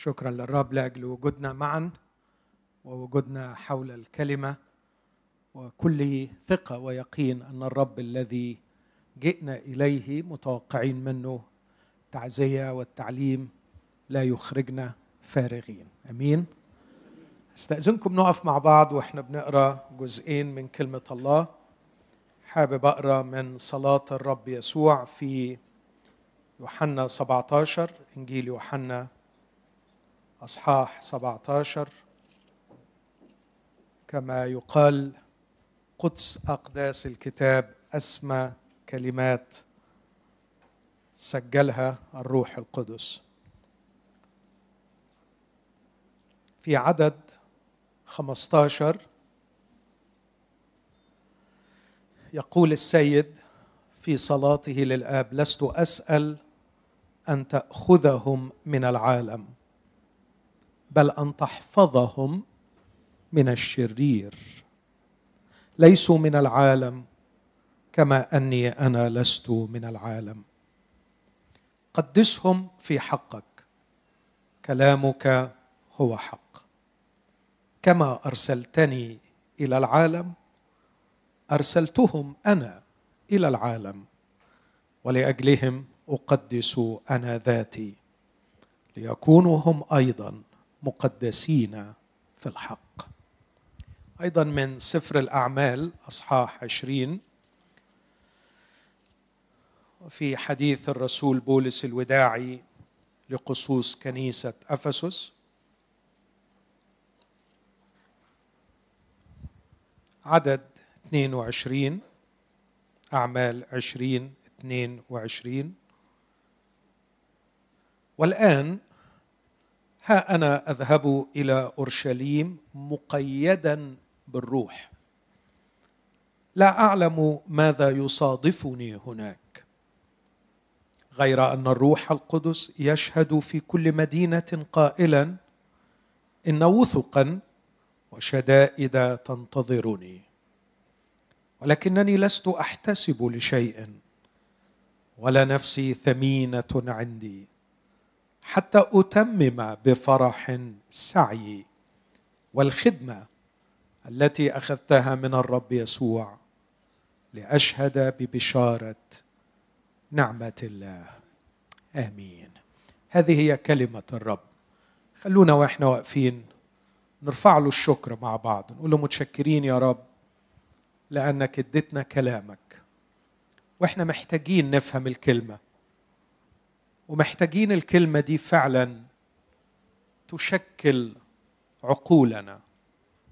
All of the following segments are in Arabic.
شكرا للرب لأجل وجودنا معا ووجودنا حول الكلمة وكل ثقة ويقين أن الرب الذي جئنا إليه متوقعين منه التعزيه والتعليم لا يخرجنا فارغين. آمين. أستأذنكم نقف مع بعض وإحنا بنقرأ جزئين من كلمة الله. حابب أقرأ من صلاة الرب يسوع في يوحنا 17 إنجيل يوحنا أصحاح 17 كما يقال قدس أقداس الكتاب أسمى كلمات سجلها الروح القدس. في عدد 15 يقول السيد في صلاته للآب لست أسأل أن تأخذهم من العالم. بل أن تحفظهم من الشرير. ليسوا من العالم كما أني أنا لست من العالم. قدسهم في حقك. كلامك هو حق. كما أرسلتني إلى العالم أرسلتهم أنا إلى العالم. ولأجلهم أقدس أنا ذاتي. ليكونوا هم أيضا مقدسين في الحق. أيضا من سفر الأعمال أصحاح عشرين في حديث الرسول بولس الوداعي لقصوص كنيسة أفسس. عدد 22 أعمال 20 22 والآن ها أنا أذهب إلى أورشليم مقيدا بالروح. لا أعلم ماذا يصادفني هناك. غير أن الروح القدس يشهد في كل مدينة قائلا إن وثقا وشدائد تنتظرني. ولكنني لست أحتسب لشيء ولا نفسي ثمينة عندي. حتى أتمم بفرح سعي. والخدمة التي أخذتها من الرب يسوع لأشهد ببشارة نعمة الله. آمين. هذه هي كلمة الرب. خلونا وإحنا واقفين نرفع له الشكر مع بعض. نقول له متشكرين يا رب لأنك اديتنا كلامك. وإحنا محتاجين نفهم الكلمة. ومحتاجين الكلمة دي فعلا تشكل عقولنا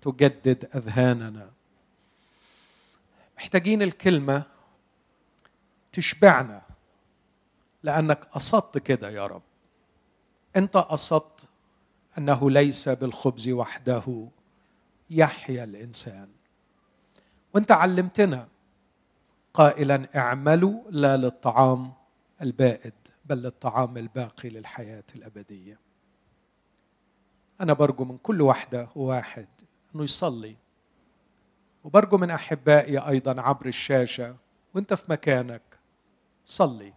تجدد أذهاننا. محتاجين الكلمة تشبعنا لأنك قصدت كده يا رب. أنت قصدت أنه ليس بالخبز وحده يحيا الإنسان. وأنت علمتنا قائلا اعملوا لا للطعام البائد. بل للطعام الباقي للحياة الأبدية. أنا برجو من كل واحدة وواحد إنه يصلي. وبرجو من أحبائي أيضا عبر الشاشة وأنت في مكانك صلي.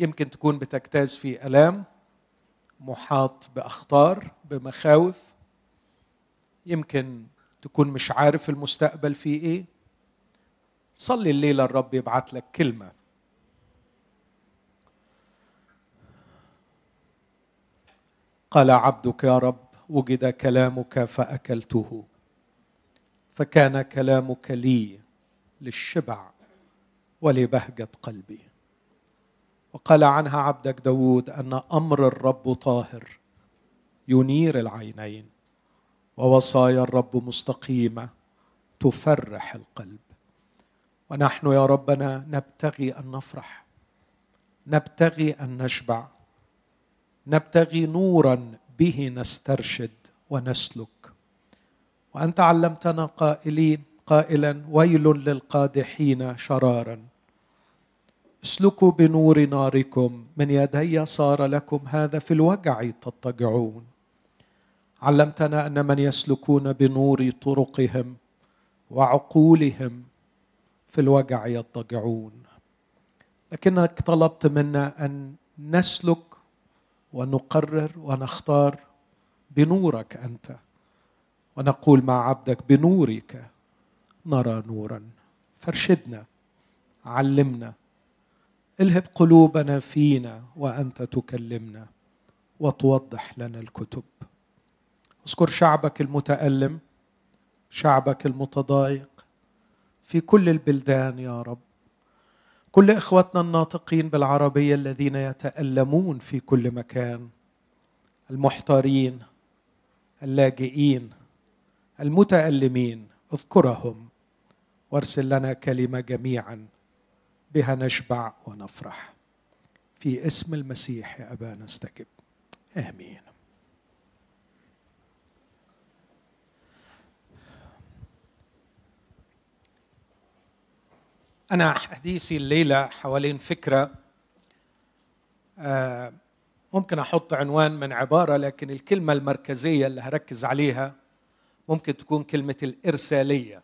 يمكن تكون بتجتاز في ألام محاط بأخطار بمخاوف. يمكن تكون مش عارف المستقبل فيه إيه. صلي الليلة الرب يبعت لك كلمة. قال عبدك يا رب وجد كلامك فأكلته. فكان كلامك لي للشبع ولبهجة قلبي. وقال عنها عبدك داود أن أمر الرب طاهر ينير العينين ووصايا الرب مستقيمة تفرح القلب. ونحن يا ربنا نبتغي أن نفرح نبتغي أن نشبع نبتغي نورا به نسترشد ونسلك. وأنت علمتنا قائلين قائلا ويل للقادحين شرارا. اسلكوا بنور ناركم من يدي صار لكم هذا في الوجع تضطجعون علمتنا أن من يسلكون بنور طرقهم وعقولهم في الوجع يضطجعون لكنك طلبت منا أن نسلك ونقرر ونختار بنورك أنت. ونقول مع عبدك بنورك نرى نورا. فارشدنا علمنا الهب قلوبنا فينا وأنت تكلمنا وتوضح لنا الكتب. اذكر شعبك المتألم شعبك المتضايق في كل البلدان يا رب. كل إخوتنا الناطقين بالعربية الذين يتألمون في كل مكان المحتارين اللاجئين المتألمين اذكرهم وارسل لنا كلمة جميعا بها نشبع ونفرح. في اسم المسيح يا ابا نستجب آمين. أنا حديثي الليلة حوالين فكرة آه، ممكن أحط عنوان من عبارة لكن الكلمة المركزية اللي هركز عليها ممكن تكون كلمة الإرسالية.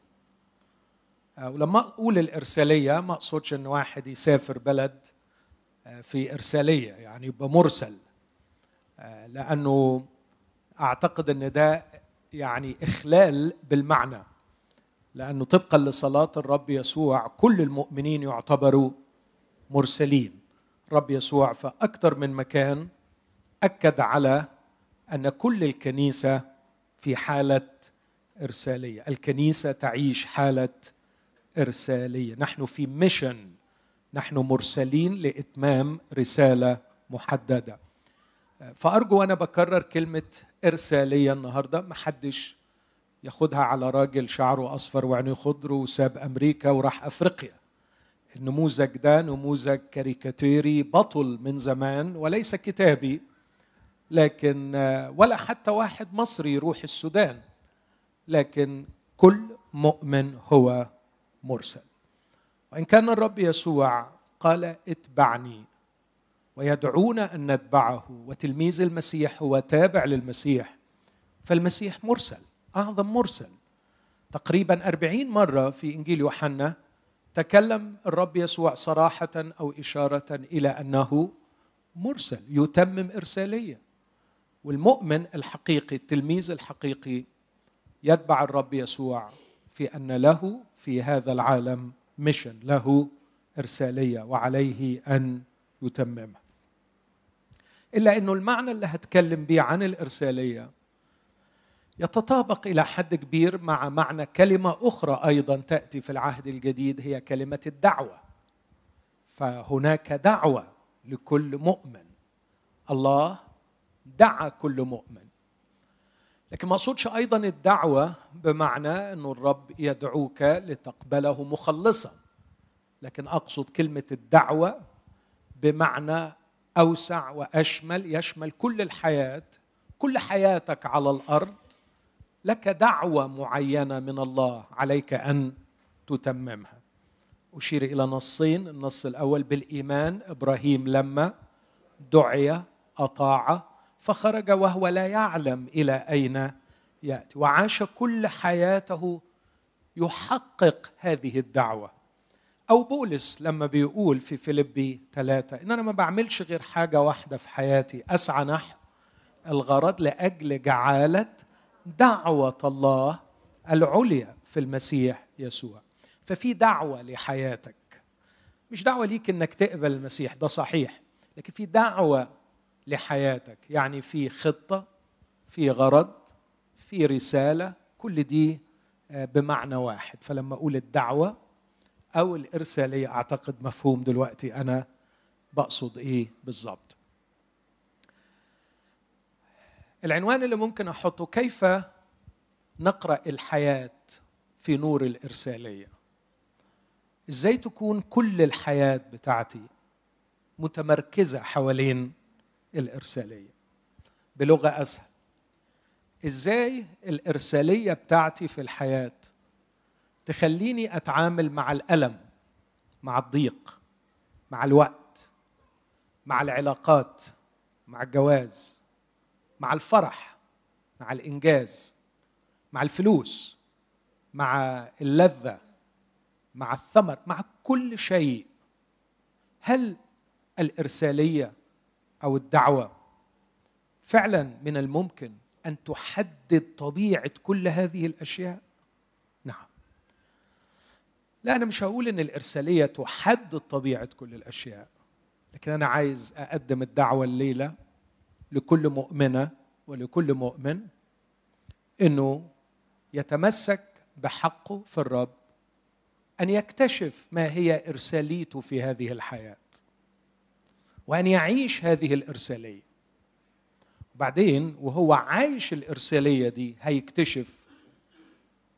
آه، ولما أقول الإرسالية ما أقصدش إن واحد يسافر بلد آه، في إرسالية يعني يبقى مرسل. لأنه أعتقد إن ده يعني إخلال بالمعنى. لأنه طبقا لصلاة الرب يسوع كل المؤمنين يعتبروا مرسلين. الرب يسوع في أكثر من مكان أكد على أن كل الكنيسة في حالة إرسالية. الكنيسة تعيش حالة إرسالية. نحن في mission. نحن مرسلين لإتمام رسالة محددة. فأرجو وأنا بكرر كلمة إرسالية النهارده. ما حدش ياخدها على راجل شعره أصفر وعينيه خضر وساب أمريكا وراح أفريقيا. النموذج ده نموذج كاريكاتيري بطل من زمان وليس كتابي لكن ولا حتى واحد مصري يروح السودان لكن كل مؤمن هو مرسل. وإن كان الرب يسوع قال اتبعني ويدعونا أن نتبعه وتلميذ المسيح هو تابع للمسيح فالمسيح مرسل. أعظم مرسل. تقريبا أربعين مرة في إنجيل يوحنا تكلم الرب يسوع صراحة أو إشارة إلى أنه مرسل يتمم إرسالية. والمؤمن الحقيقي التلميذ الحقيقي يتبع الرب يسوع في أن له في هذا العالم ميشن له إرسالية وعليه أن يتممها إلا إنه المعنى اللي هتكلم به عن الإرسالية يتطابق إلى حد كبير مع معنى كلمة أخرى أيضا تأتي في العهد الجديد هي كلمة الدعوة. فهناك دعوة لكل مؤمن. الله دعا كل مؤمن. لكن ما أقصدش أيضا الدعوة بمعنى انه الرب يدعوك لتقبله مخلصا. لكن أقصد كلمة الدعوة بمعنى أوسع وأشمل يشمل كل الحياة كل حياتك على الأرض لك دعوة معينة من الله عليك أن تتممها. أشير إلى نصين النص الأول بالإيمان. إبراهيم لما دعي أطاع فخرج وهو لا يعلم إلى أين يأتي. وعاش كل حياته يحقق هذه الدعوة. أو بولس لما بيقول في فيليبي ثلاثة إن أنا ما بعملش غير حاجة واحدة في حياتي أسعى نحو الغرض لأجل جعالة دعوة الله العليا في المسيح يسوع. ففي دعوة لحياتك. مش دعوة ليك إنك تقبل المسيح ده صحيح. لكن في دعوة لحياتك. يعني في خطة في غرض في رسالة كل دي آه، بمعنى واحد. فلما أقول الدعوة أو الإرسالية أعتقد مفهوم دلوقتي أنا بقصد إيه بالظبط. العنوان اللي ممكن أحطه كيف نقرأ الحياة في نور الإرسالية؟ إزاي تكون كل الحياة بتاعتي متمركزة حوالين الإرسالية؟ بلغة أسهل. إزاي الإرسالية بتاعتي في الحياة تخليني أتعامل مع الألم مع الضيق مع الوقت مع العلاقات مع الجواز؟ مع الفرح مع الإنجاز مع الفلوس مع اللذة مع الثمر مع كل شيء. هل الإرسالية أو الدعوة فعلا من الممكن أن تحدد طبيعة كل هذه الأشياء؟ نعم. لا أنا مش هقول إن الإرسالية تحدد طبيعة كل الأشياء لكن أنا عايز أقدم الدعوة الليلة لكل مؤمنه ولكل مؤمن إنه يتمسك بحقه في الرب أن يكتشف ما هي إرساليته في هذه الحياة وأن يعيش هذه الإرسالية. وبعدين وهو عايش الإرسالية دي هيكتشف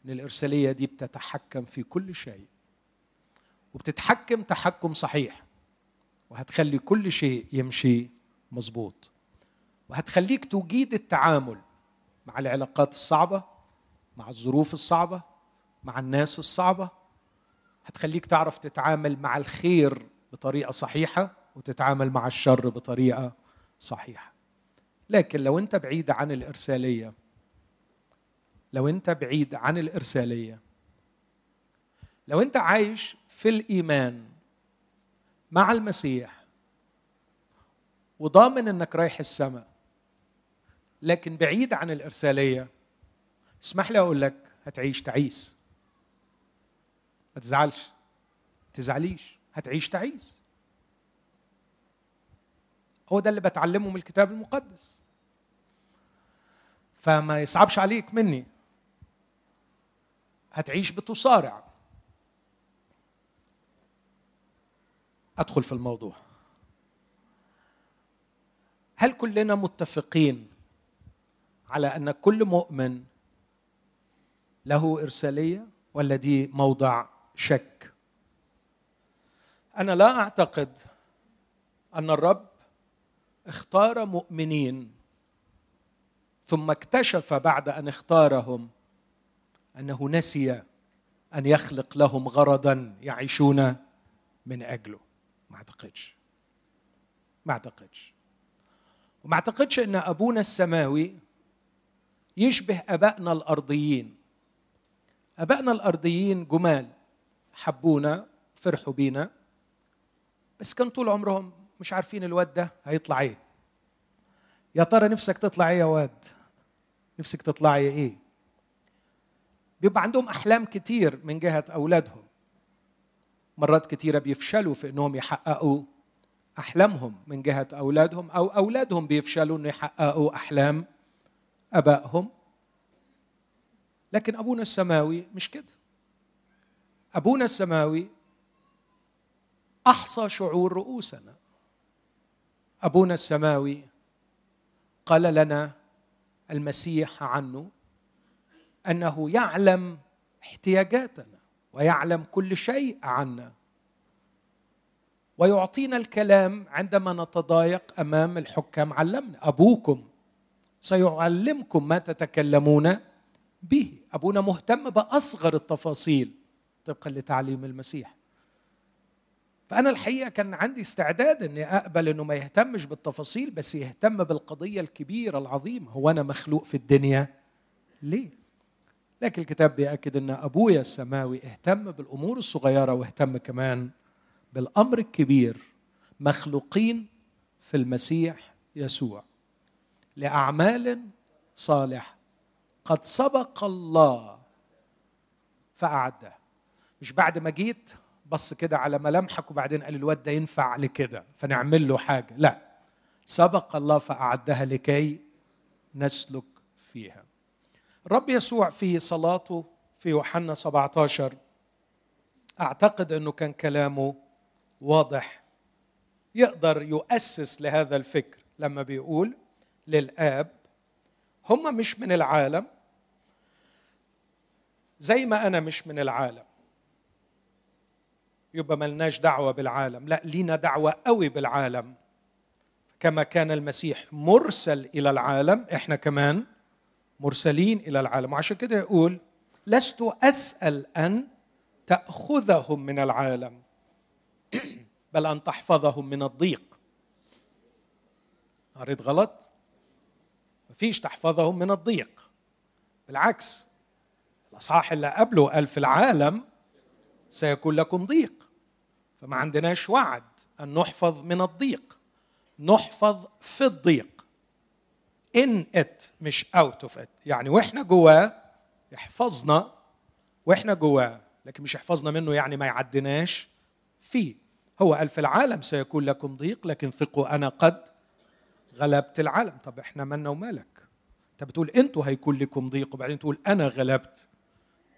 إن الإرسالية دي بتتحكم في كل شيء وبتتحكم تحكم صحيح وهتخلي كل شيء يمشي مظبوط. وهتخليك تجيد التعامل مع العلاقات الصعبة مع الظروف الصعبة مع الناس الصعبة. هتخليك تعرف تتعامل مع الخير بطريقة صحيحة وتتعامل مع الشر بطريقة صحيحة. لكن لو انت بعيد عن الإرسالية لو انت بعيد عن الإرسالية لو انت عايش في الإيمان مع المسيح وضامن إنك رايح السماء لكن بعيد عن الإرسالية اسمح لي أقول لك هتعيش تعيس. ما تزعلش. ما تزعليش. هتعيش تعيس. هو ده اللي بتعلمه من الكتاب المقدس. فما يصعبش عليك مني. هتعيش بتصارع. أدخل في الموضوع. هل كلنا متفقين على أن كل مؤمن له إرسالية ولا دي موضع شك. أنا لا أعتقد أن الرب اختار مؤمنين ثم اكتشف بعد أن اختارهم أنه نسي أن يخلق لهم غرضا يعيشون من أجله. ما أعتقدش. ما أعتقدش. وما أعتقدش أن أبونا السماوي يشبه أبائنا الأرضيين. أبائنا الأرضيين جمال حبونا فرحوا بينا. بس كان طول عمرهم مش عارفين الواد ده هيطلع إيه. يا ترى نفسك تطلع إيه يا واد؟ نفسك تطلعي إيه؟ بيبقى عندهم أحلام كتير من جهة أولادهم. مرات كتيرة بيفشلوا في إنهم يحققوا أحلامهم من جهة أولادهم أو أولادهم بيفشلوا إنه يحققوا أحلام أبائهم. لكن أبونا السماوي مش كده. أبونا السماوي أحصى شعور رؤوسنا. أبونا السماوي قال لنا المسيح عنه أنه يعلم احتياجاتنا ويعلم كل شيء عنا. ويعطينا الكلام عندما نتضايق أمام الحكام علمنا. أبوكم سيعلمكم ما تتكلمون به. أبونا مهتم بأصغر التفاصيل طبقا لتعليم المسيح. فأنا الحقيقة كان عندي استعداد إني أقبل إنه ما يهتمش بالتفاصيل بس يهتم بالقضية الكبيرة العظيمة. هو أنا مخلوق في الدنيا ليه؟ لكن الكتاب بيأكد إن أبويا السماوي اهتم بالأمور الصغيرة واهتم كمان بالأمر الكبير مخلوقين في المسيح يسوع. لأعمال صالحه قد سبق الله فأعده. مش بعد ما جيت بص كده على ملامحك وبعدين قال الواد ده ينفع لكده فنعمل له حاجة. لا سبق الله فأعدها لكي نسلك فيها. الرب يسوع في صلاته في يوحنا 17 أعتقد أنه كان كلامه واضح يقدر يؤسس لهذا الفكر. لما بيقول للآب هم مش من العالم زي ما أنا مش من العالم. يبقى ملناش دعوة بالعالم. لا لينا دعوة قوي بالعالم. كما كان المسيح مرسل إلى العالم إحنا كمان مرسلين إلى العالم. وعشان كده يقول لست أسأل أن تأخذهم من العالم بل أن تحفظهم من الضيق. قريت غلط؟ مفيش تحفظهم من الضيق. بالعكس الأصحاح اللي قبله قال في العالم سيكون لكم ضيق. فما عندناش وعد أن نحفظ من الضيق. نحفظ في الضيق. إن إت مش أوت أوف إت. يعني وإحنا جواه يحفظنا وإحنا جواه لكن مش يحفظنا منه يعني ما يعدناش فيه. هو قال في العالم سيكون لكم ضيق لكن ثقوا أنا قد غلبت العالم. طب إحنا مالنا ومالك؟ أنت بتقول أنتوا هيكون لكم ضيق وبعدين تقول أنا غلبت.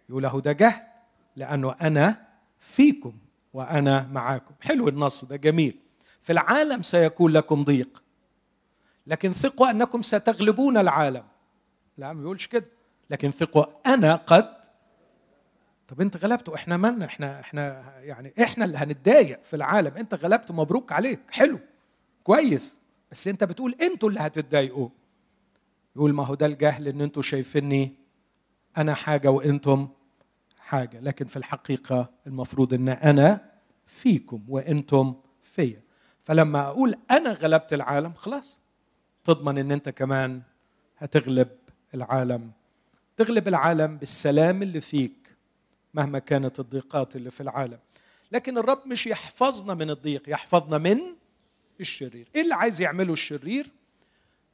يقول له ده جهل لأنه أنا فيكم وأنا معاكم. حلو النص ده جميل. في العالم سيكون لكم ضيق لكن ثقوا أنكم ستغلبون العالم. لا ما بيقولش كده. لكن ثقوا أنا قد. طب أنت غلبت وإحنا مالنا؟ إحنا إحنا يعني إحنا اللي هنتضايق في العالم. أنت غلبت مبروك عليك. حلو. كويس. بس انت بتقول أنتوا اللي هتتضايقوا. يقول ما هو ده الجهل ان أنتوا شايفيني أنا حاجة وأنتم حاجة لكن في الحقيقة المفروض ان أنا فيكم وأنتم فيا. فلما أقول أنا غلبت العالم خلاص تضمن ان انت كمان هتغلب العالم. تغلب العالم بالسلام اللي فيك مهما كانت الضيقات اللي في العالم. لكن الرب مش يحفظنا من الضيق يحفظنا من الشرير. إيه اللي عايز يعمله الشرير؟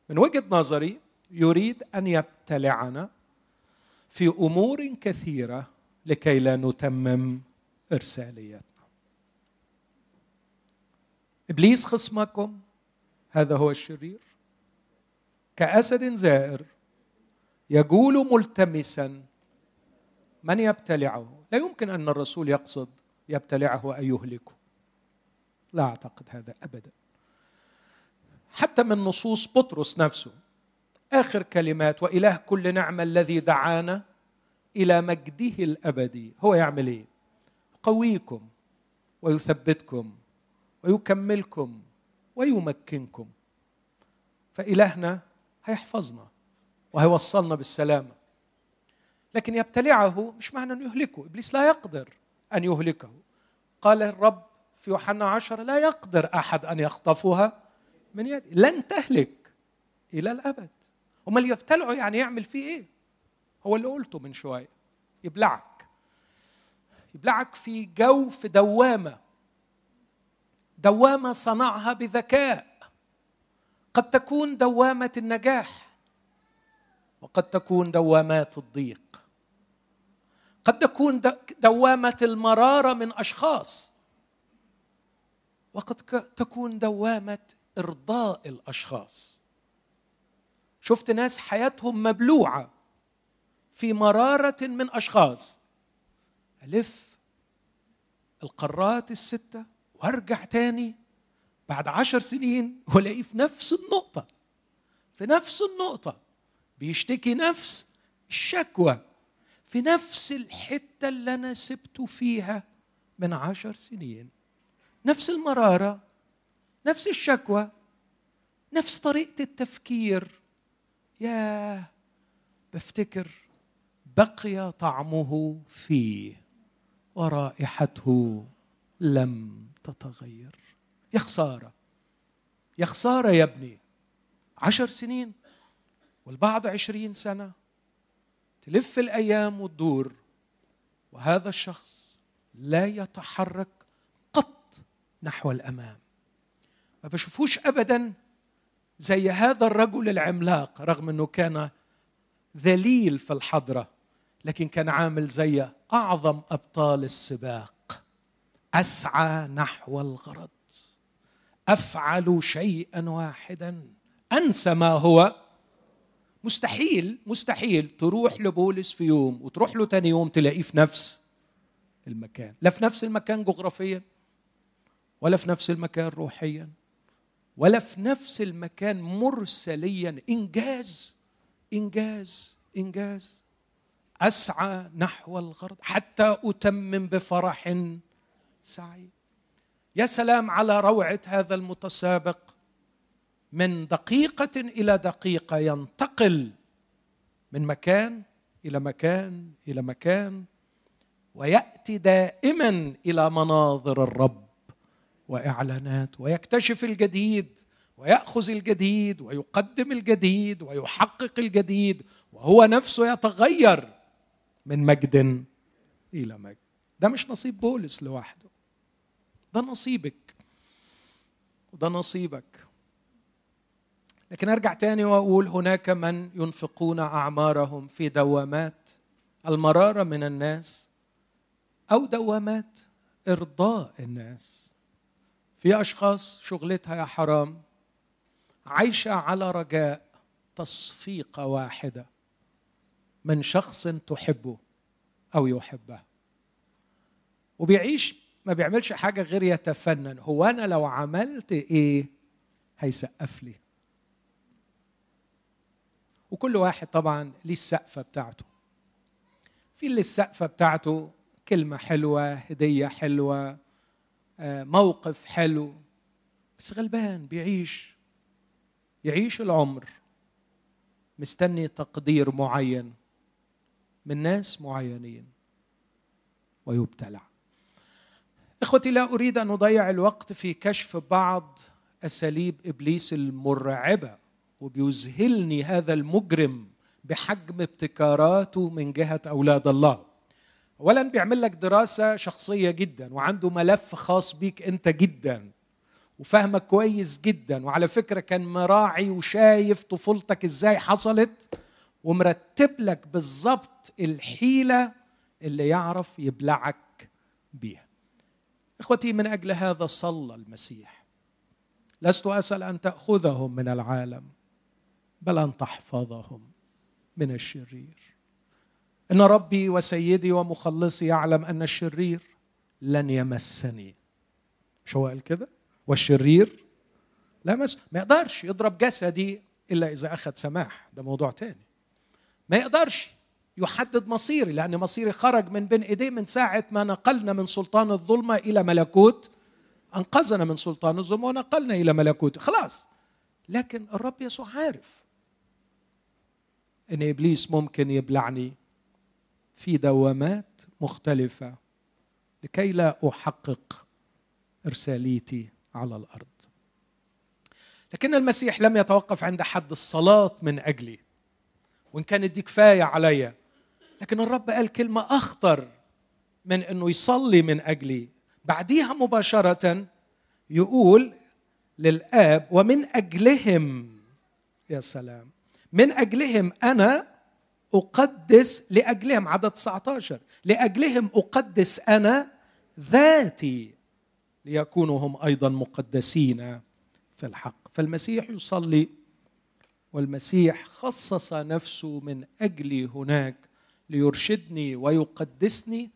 من وجهة نظري يريد أن يبتلعنا في أمور كثيرة لكي لا نتمم ارساليتنا إبليس خصمكم هذا هو الشرير. كأسد زائر يجول ملتمسا من يبتلعه؟ لا يمكن أن الرسول يقصد يبتلعه أن يهلكه. لا أعتقد هذا ابدا. حتى من نصوص بطرس نفسه. آخر كلمات وإله كل نعمه الذي دعانا إلى مجده الأبدي. هو يعمل إيه؟ يقويكم ويثبتكم ويكملكم ويمكنكم. فإلهنا هيحفظنا وهيوصلنا بالسلامة. لكن يبتلعه مش معنى أنه يهلكه إبليس لا يقدر أن يهلكه. قال الرب في يوحنا عشر لا يقدر أحد أن يخطفها من يدي لن تهلك إلى الأبد. أمال يبتلعه يعني يعمل فيه إيه؟ هو اللي قلته من شوية. يبلعك. يبلعك في جو في دوامة. دوامة صنعها بذكاء. قد تكون دوامة النجاح وقد تكون دوامات الضيق. قد تكون دوامة المرارة من أشخاص وقد تكون دوامة إرضاء الأشخاص. شفت ناس حياتهم مبلوعة في مرارة من أشخاص. ألف القارات الستة وأرجع تاني بعد عشر سنين وألاقيه في نفس النقطة في نفس النقطة بيشتكي نفس الشكوى في نفس الحتة اللي أنا سبته فيها من عشر سنين نفس المرارة. نفس الشكوى نفس طريقة التفكير. يا بفتكر بقي طعمه فيه ورائحته لم تتغير. يا خسارة يا خسارة يا ابني. عشر سنين والبعض عشرين سنة تلف الأيام وتدور وهذا الشخص لا يتحرك قط نحو الأمام. ما بشوفوش ابدا زي هذا الرجل العملاق رغم إنه كان ذليل في الحضرة لكن كان عامل زي أعظم أبطال السباق. أسعى نحو الغرض. أفعل شيئا واحدا. أنسى ما هو. مستحيل مستحيل. تروح لبولس في يوم وتروح له تاني يوم تلاقيه في نفس المكان. لا في نفس المكان جغرافيا ولا في نفس المكان روحيا. ولا في نفس المكان مرسليا. إنجاز إنجاز إنجاز. أسعى نحو الغرض حتى أتمم بفرح سعيد. يا سلام على روعة هذا المتسابق. من دقيقة إلى دقيقة ينتقل من مكان إلى مكان إلى مكان ويأتي دائما إلى مناظر الرب. وإعلانات ويكتشف الجديد ويأخذ الجديد ويقدم الجديد ويحقق الجديد وهو نفسه يتغير من مجد إلى مجد. ده مش نصيب بولس لوحده. ده نصيبك وده نصيبك. لكن أرجع تاني وأقول هناك من ينفقون أعمارهم في دوامات المرارة من الناس أو دوامات إرضاء الناس. في أشخاص شغلتها يا حرام. عايشة على رجاء تصفيقه واحدة من شخص تحبه أو يحبه وبيعيش ما بيعملش حاجة غير يتفنن. هو أنا لو عملت إيه هيسقف لي؟ وكل واحد طبعا ليه السقفة بتاعته. في اللي السقفة بتاعته كلمة حلوة هدية حلوة موقف حلو. بس غلبان بيعيش. يعيش العمر. مستني تقدير معين من ناس معينين. ويبتلع. إخوتي لا أريد أن أضيع الوقت في كشف بعض أساليب إبليس المرعبة وبيذهلني هذا المجرم بحجم ابتكاراته من جهة أولاد الله. اولا بيعمل لك دراسة شخصية جدا وعنده ملف خاص بيك أنت جدا وفاهمك كويس جدا وعلى فكرة كان مراعي وشايف طفولتك إزاي حصلت ومرتب لك بالظبط الحيلة اللي يعرف يبلعك بيها. إخوتي من أجل هذا صلى المسيح. لست أسأل أن تأخذهم من العالم بل أن تحفظهم من الشرير. إن ربي وسيدي ومخلصي يعلم أن الشرير لن يمسني. مش هو قال كده؟ والشرير لا مس ما يقدرش يضرب جسدي إلا إذا أخذ سماح. ده موضوع تاني. ما يقدرش يحدد مصيري لأن مصيري خرج من بين إيديه من ساعة ما نقلنا من سلطان الظلمة إلى ملكوت. أنقذنا من سلطان الظلمة ونقلنا إلى ملكوت. خلاص. لكن الرب يسوع عارف إن إبليس ممكن يبلعني في دوامات مختلفة لكي لا أحقق إرساليتي على الأرض. لكن المسيح لم يتوقف عند حد الصلاة من أجلي وإن كانت دي كفايه عليا لكن الرب قال كلمة أخطر من إنه يصلي من أجلي. بعديها مباشرة يقول للآب ومن أجلهم يا سلام من أجلهم أنا أقدس لأجلهم عدد 19 لأجلهم أقدس أنا ذاتي ليكونوا هم أيضا مقدسين في الحق. فالمسيح يصلي والمسيح خصص نفسه من أجلي هناك ليرشدني ويقدسني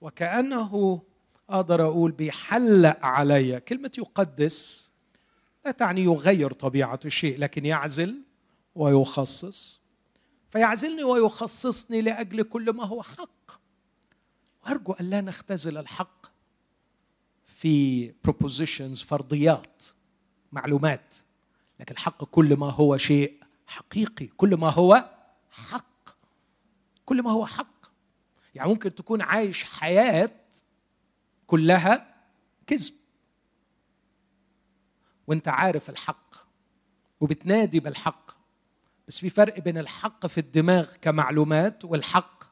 وكأنه أقدر أقول بيحلق علي. كلمة يقدس لا تعني يغير طبيعة الشيء لكن يعزل ويخصص. فيعزلني ويخصصني لأجل كل ما هو حق. وأرجو أن لا نختزل الحق في propositions فرضيات معلومات. لكن الحق كل ما هو شيء حقيقي كل ما هو حق. كل ما هو حق. يعني ممكن تكون عايش حياة كلها كذب. وأنت عارف الحق وبتنادي بالحق. بس في فرق بين الحق في الدماغ كمعلومات والحق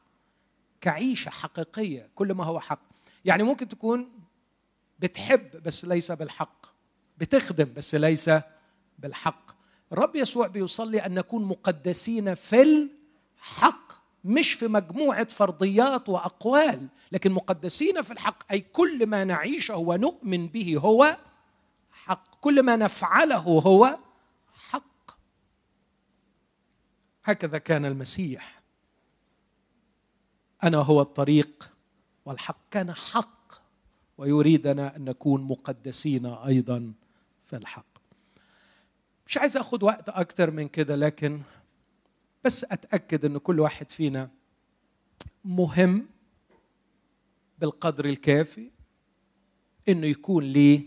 كعيشة حقيقية كل ما هو حق. يعني ممكن تكون بتحب بس ليس بالحق بتخدم بس ليس بالحق. الرب يسوع بيصلي أن نكون مقدسين في الحق مش في مجموعة فرضيات وأقوال لكن مقدسين في الحق أي كل ما نعيشه ونؤمن به هو حق. كل ما نفعله هو حق هكذا كان المسيح. أنا هو الطريق والحق. كان حق ويريدنا أن نكون مقدسين أيضا في الحق. مش عايز اخد وقت أكتر من كده لكن بس أتأكد إن كل واحد فينا مهم بالقدر الكافي إنه يكون ليه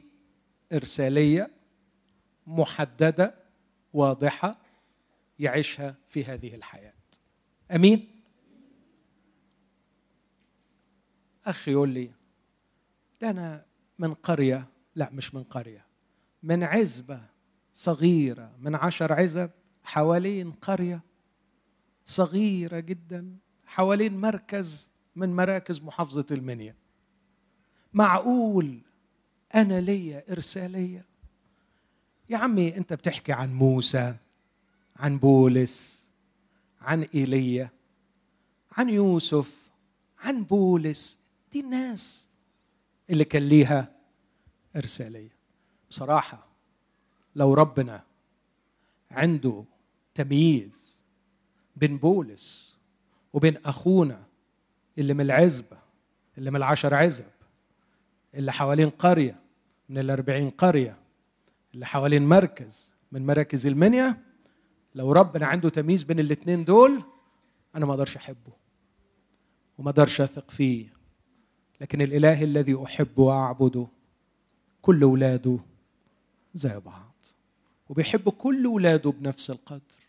إرسالية محددة واضحة يعيشها في هذه الحياة. أمين؟ أخي يقول لي ده أنا من قرية لا مش من قرية من عزبة صغيرة من عشر عزب حوالين قرية صغيرة جدا حوالين مركز من مراكز محافظة المنيا. معقول أنا ليا إرسالية؟ يا عمي أنت بتحكي عن موسى عن بولس عن إيليا عن يوسف عن بولس دي الناس اللي كان ليها ارساليه بصراحة لو ربنا عنده تمييز بين بولس وبين أخونا اللي من العزبة اللي من العشر عزب اللي حوالين قرية من الأربعين قرية اللي حوالين مركز من مراكز المنيا لو ربنا عنده تمييز بين الاثنين دول أنا ما أقدرش أحبه وما أقدرش أثق فيه. لكن الإله الذي احب وأعبده كل اولاده زي بعض. وبيحب كل اولاده بنفس القدر.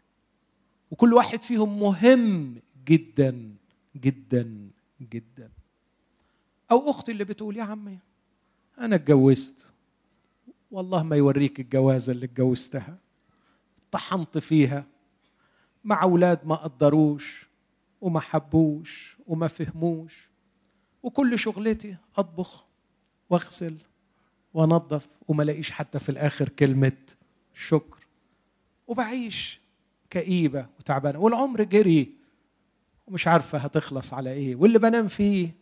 وكل واحد فيهم مهم جدا جدا جدا. أو أختي اللي بتقول يا عمي أنا اتجوزت. والله ما يوريك الجوازه اللي اتجوزتها. طحنت فيها. مع أولاد ما قدروش وما حبوش وما فهموش. وكل شغلتي أطبخ وأغسل وأنظف وما لاقيش حتى في الآخر كلمة شكر. وبعيش كئيبة وتعبانة. والعمر جري ومش عارفة هتخلص على إيه. واللي بنام فيه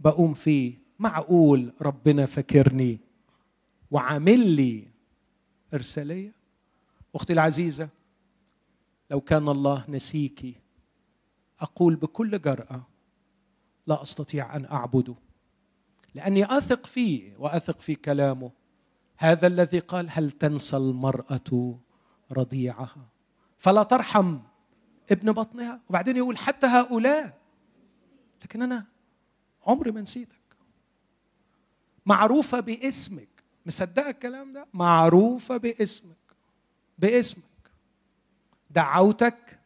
بقوم فيه. معقول ربنا فاكرني وعامل لي إرسالية؟ أختي العزيزة لو كان الله نسيكي أقول بكل جرأة لا أستطيع أن أعبده لأني أثق فيه وأثق في كلامه. هذا الذي قال هل تنسى المرأة رضيعها؟ فلا ترحم ابن بطنها. وبعدين يقول حتى هؤلاء. لكن أنا عمري ما نسيتك. معروفة باسمك. مصدقة الكلام ده؟ معروفة باسمك. باسمك. دعوتك.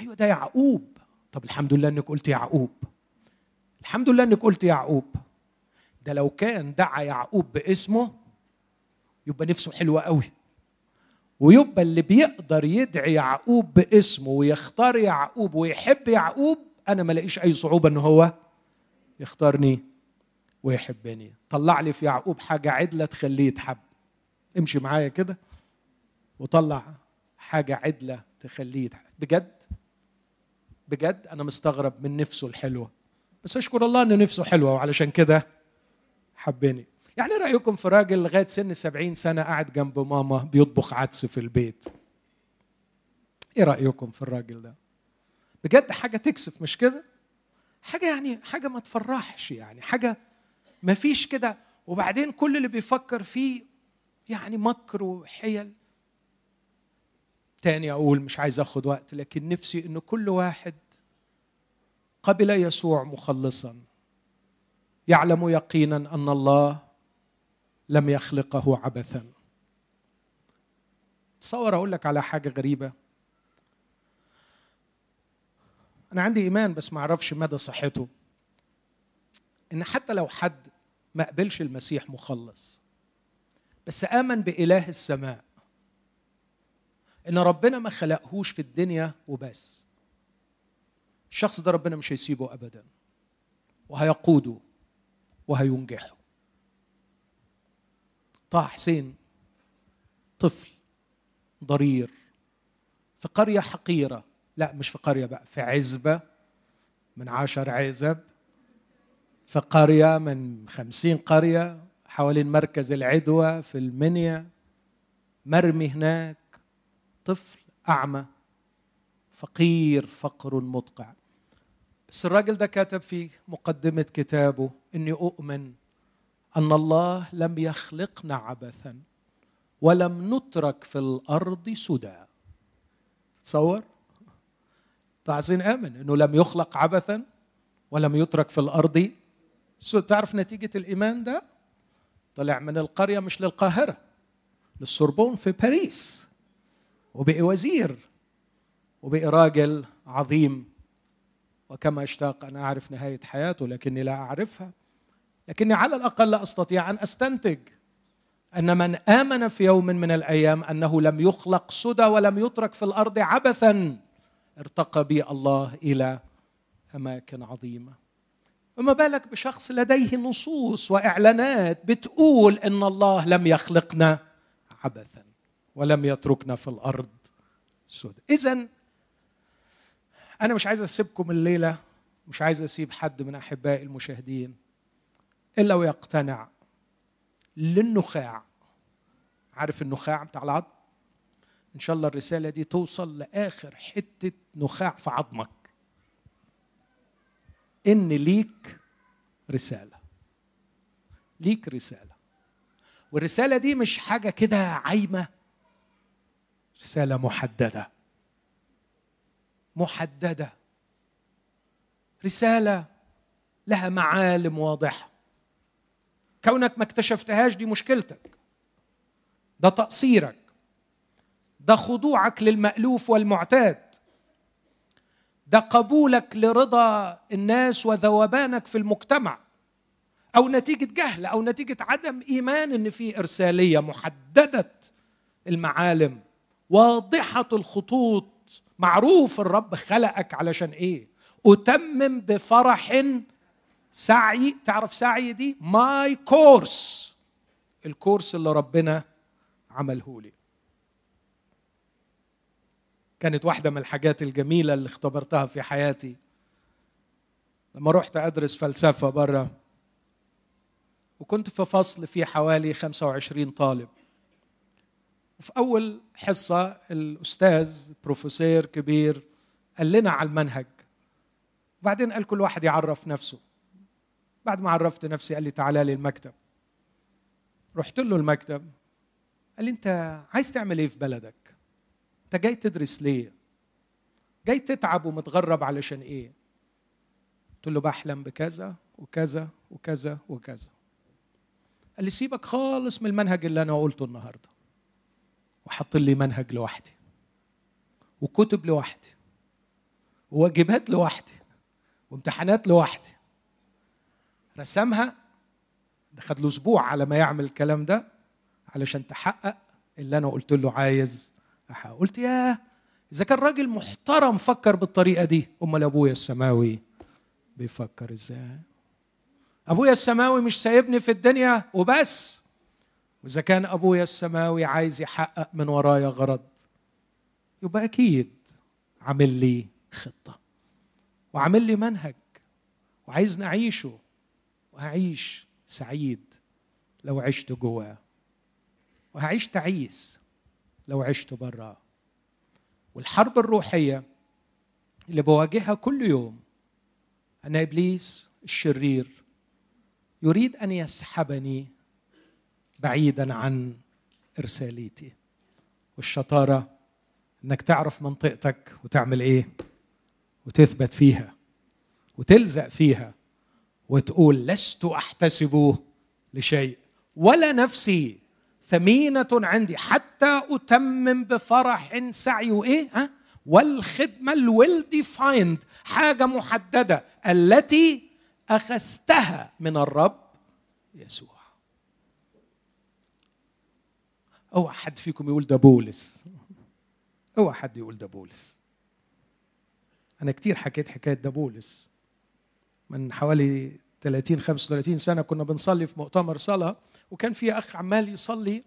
أيوه ده يعقوب. طب الحمد لله إنك قلت يعقوب. الحمد لله إنك قلت يعقوب. ده لو كان دعا يعقوب باسمه يبقى نفسه حلوة قوي. ويبقى اللي بيقدر يدعي يعقوب باسمه ويختار يعقوب ويحب يعقوب أنا ما لاقيش أي صعوبة إن هو يختارني ويحبني. طلع لي في يعقوب حاجة عدلة تخليه يتحب. امشي معايا كده. وطلع حاجة عدلة تخليه بجد؟ بجد؟ أنا مستغرب من نفسه الحلوة. بس أشكر الله ان نفسه حلوة وعلشان كده حبني يعني رأيكم في راجل لغاية سن سبعين سنة قاعد جنب ماما بيطبخ عدس في البيت؟ إيه رأيكم في الراجل ده؟ بجد حاجة تكسف مش كده؟ حاجة يعني حاجة ما تفرحش يعني حاجة ما فيش كده. وبعدين كل اللي بيفكر فيه يعني مكر وحيل. تاني أقول مش عايز أخد وقت لكن نفسي إن كل واحد قبل يسوع مخلصا يعلم يقينا أن الله لم يخلقه عبثا. تصور أقول لك على حاجة غريبة. أنا عندي إيمان بس ما أعرفش مدى صحته. إن حتى لو حد ما قبلش المسيح مخلص بس آمن بإله السماء إن ربنا ما خلقهوش في الدنيا وبس. الشخص ده ربنا مش هيسيبه ابدا وهيقوده وهينجحه. طه حسين طفل ضرير في قرية حقيرة. لا مش في قرية بقى في عزبة من عشر عزب في قرية من خمسين قرية حوالين مركز العدوى في المنيا مرمي هناك طفل أعمى فقير فقر مدقع. بس الراجل ده كتب في مقدمة كتابه إني أؤمن أن الله لم يخلقنا عبثا ولم نترك في الأرض سدى. تصور؟ تعزين آمن أنه لم يخلق عبثا ولم يترك في الأرض تعرف نتيجة الإيمان ده؟ طلع من القرية مش للقاهرة للسوربون في باريس. وبقي وزير وبقي راجل عظيم. وكما اشتاق أن أعرف نهاية حياته لكني لا أعرفها. لكني على الأقل لا أستطيع أن أستنتج أن من آمن في يوم من الأيام أنه لم يخلق سدى ولم يترك في الأرض عبثا ارتقى بي الله إلى أماكن عظيمة. وما بالك بشخص لديه نصوص وإعلانات بتقول إن الله لم يخلقنا عبثا؟ ولم يتركنا في الأرض السوداء اذا أنا مش عايز أسيبكم الليلة مش عايز أسيب حد من أحبائي المشاهدين إلا ويقتنع للنخاع. عارف النخاع بتاع العظم؟ إن شاء الله الرسالة دي توصل لآخر حتة نخاع في عظمك. إن ليك رسالة. ليك رسالة. والرسالة دي مش حاجة كده عايمة. رسالة محددة. محددة. رسالة لها معالم واضحة. كونك ما اكتشفتهاش دي مشكلتك. ده تقصيرك. ده خضوعك للمألوف والمعتاد. ده قبولك لرضا الناس وذوبانك في المجتمع. أو نتيجة جهل أو نتيجة عدم إيمان إن في إرسالية محددة المعالم واضحة الخطوط. معروف الرب خلقك علشان إيه؟ أتمم بفرح سعي. تعرف سعي دي؟ ماي كورس الكورس اللي ربنا عمله لي. كانت واحدة من الحاجات الجميلة اللي اختبرتها في حياتي. لما رحت أدرس فلسفة بره وكنت في فصل فيه حوالي 25 طالب. وفي أول حصة الأستاذ بروفيسور كبير قال لنا على المنهج. وبعدين قال كل واحد يعرف نفسه. بعد ما عرفت نفسي قال لي تعالى لي المكتب. رحت له المكتب. قال لي أنت عايز تعمل إيه في بلدك؟ أنت جاي تدرس ليه؟ جاي تتعب ومتغرب علشان إيه؟ قلت له بحلم بكذا وكذا وكذا وكذا. قال لي سيبك خالص من المنهج اللي أنا قلته النهارده. وحط لي منهج لوحدي وكتب لوحدي وواجبات لوحدي وامتحانات لوحدي. رسمها ده خد له أسبوع على ما يعمل الكلام ده علشان تحقق اللي أنا قلت له عايز احقق قلت ياه إذا كان راجل محترم فكر بالطريقة دي. أمال أبويا السماوي بيفكر إزاي؟ أبويا السماوي مش سايبني في الدنيا وبس. وإذا كان أبويا السماوي عايز يحقق من ورايا غرض يبقى أكيد عامل لي خطة. وعامل لي منهج. وعايزني اعيشه وهعيش سعيد لو عشت جواه. وهعيش تعيس لو عشت براه والحرب الروحية اللي بواجهها كل يوم ان إبليس الشرير يريد أن يسحبني بعيدا عن إرساليتي. والشطارة إنك تعرف منطقتك وتعمل إيه؟ وتثبت فيها وتلزق فيها وتقول لست أحتسب لشيء. ولا نفسي ثمينة عندي. حتى أتمم بفرح سعي وإيه؟ ها؟ والخدمة ال well defined حاجة محددة التي أخذتها من الرب يسوع. أوعى حد فيكم يقول ده بولس. أوعى حد يقول ده بولس. أنا كتير حكيت حكاية ده بولس. من حوالي 30 35 سنة كنا بنصلي في مؤتمر صلاة وكان في أخ عمال يصلي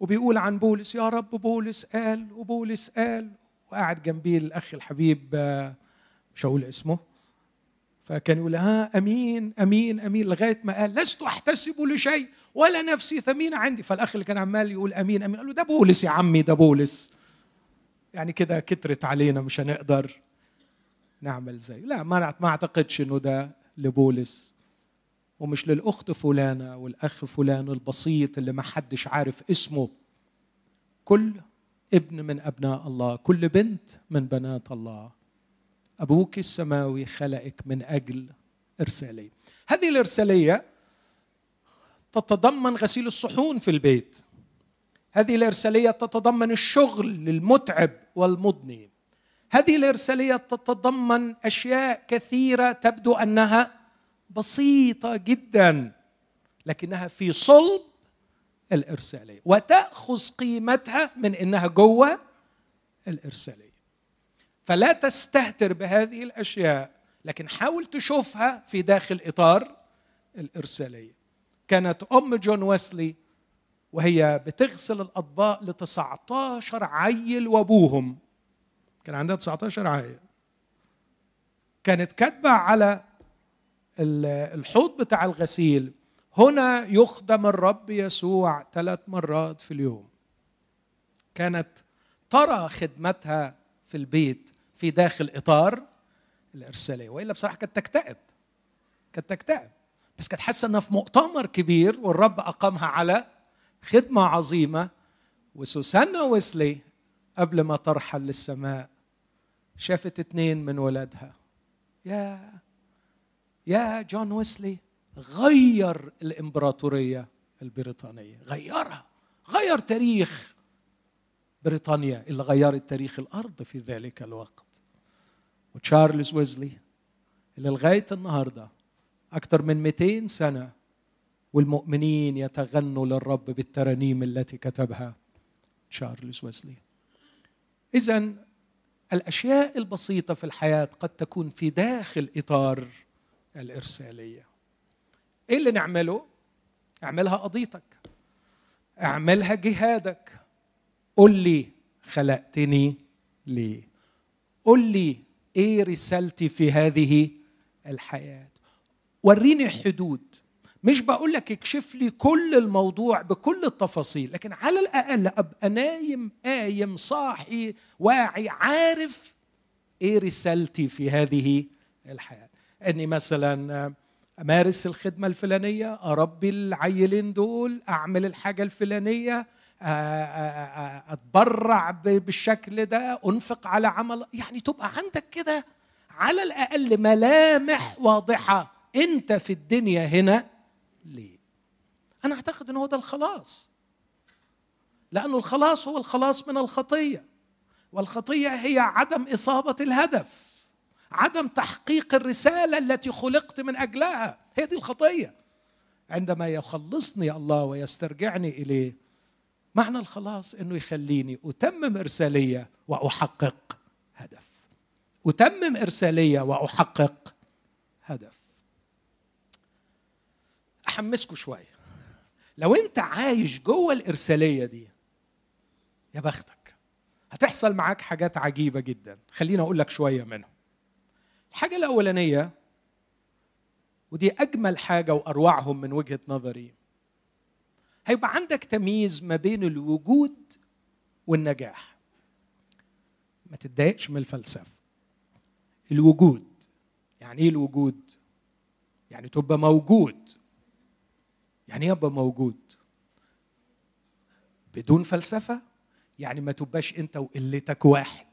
وبيقول عن بولس يا رب بولس قال وبولس قال. وقاعد جنبي الأخ الحبيب آه، مش هقول اسمه. فكان يقول ها أمين أمين أمين. لغاية ما قال لست أحتسب لشيء. ولا نفسي ثمينة عندي. فالأخ اللي كان عمال يقول أمين أمين قال له ده بولس يا عمي ده بولس. يعني كده كترت علينا مش هنقدر نعمل زي لا ما ما أعتقدش إنه ده لبولس. ومش للأخت فلانة والأخ فلان البسيط اللي ما حدش عارف اسمه. كل ابن من أبناء الله كل بنت من بنات الله. أبوك السماوي خلقك من أجل ارساليه هذه الإرسالية تتضمن غسيل الصحون في البيت. هذه الإرسالية تتضمن الشغل المتعب والمضني. هذه الإرسالية تتضمن أشياء كثيرة تبدو أنها بسيطة جدا لكنها في صلب الإرسالية وتأخذ قيمتها من إنها جوة الإرسالية. فلا تستهتر بهذه الأشياء لكن حاول تشوفها في داخل إطار الإرسالية. كانت أم جون ويسلي وهي بتغسل الأطباق ل 19 عيل وأبوهم. كان عندها 19 عيل. كانت كاتبة على الحوض بتاع الغسيل هنا يخدم الرب يسوع ثلاث مرات في اليوم. كانت ترى خدمتها في البيت في داخل إطار الإرسالية وإلا بصراحة كانت تكتئب. كانت تكتئب. بس كانت حاسه إنها في مؤتمر كبير والرب أقامها على خدمة عظيمة. وسوسانا ويسلي قبل ما ترحل للسماء شافت اتنين من ولادها. يا يا جون ويسلي غير الإمبراطورية البريطانية. غيرها غير تاريخ بريطانيا اللي غيرت تاريخ الأرض في ذلك الوقت. وتشارلز ويزلي اللي لغاية النهارده أكثر من 200 سنة والمؤمنين يتغنوا للرب بالترانيم التي كتبها تشارلز ويزلي اذا الأشياء البسيطة في الحياة قد تكون في داخل إطار الإرسالية. إيه اللي نعمله؟ أعملها قضيتك أعملها جهادك. قل لي خلقتني ليه؟ قل لي إيه رسالتي في هذه الحياة؟ وريني حدود. مش بقول لك اكشف لي كل الموضوع بكل التفاصيل لكن على الأقل أبقى نايم قايم صاحي واعي عارف إيه رسالتي في هذه الحياة. أني مثلا أمارس الخدمة الفلانية أربي العيلين دول أعمل الحاجة الفلانية أتبرع بالشكل ده أنفق على عمل يعني تبقى عندك كده على الأقل ملامح واضحة. انت في الدنيا هنا ليه؟ أنا اعتقد ان هو ده الخلاص. لأنه الخلاص هو الخلاص من الخطية. والخطية هي عدم إصابة الهدف. عدم تحقيق الرسالة التي خلقت من أجلها. هي دي الخطية. عندما يخلصني الله ويسترجعني إليه معنى الخلاص إنه يخليني أتمم إرسالية وأحقق هدف. أتمم إرسالية وأحقق هدف. احمسكم شوية. لو انت عايش جوه الإرسالية دي يا بختك هتحصل معاك حاجات عجيبة جدا. خليني أقول لك شوية منهم. الحاجة الأولانية ودي أجمل حاجة وأروعهم من وجهة نظري هيبقى عندك تمييز ما بين الوجود والنجاح. ما تتضايقش من الفلسفة. الوجود يعني إيه الوجود؟ يعني تبقى موجود. يعني ابقى موجود. بدون فلسفة يعني ما تبقاش انت وقلتك واحد.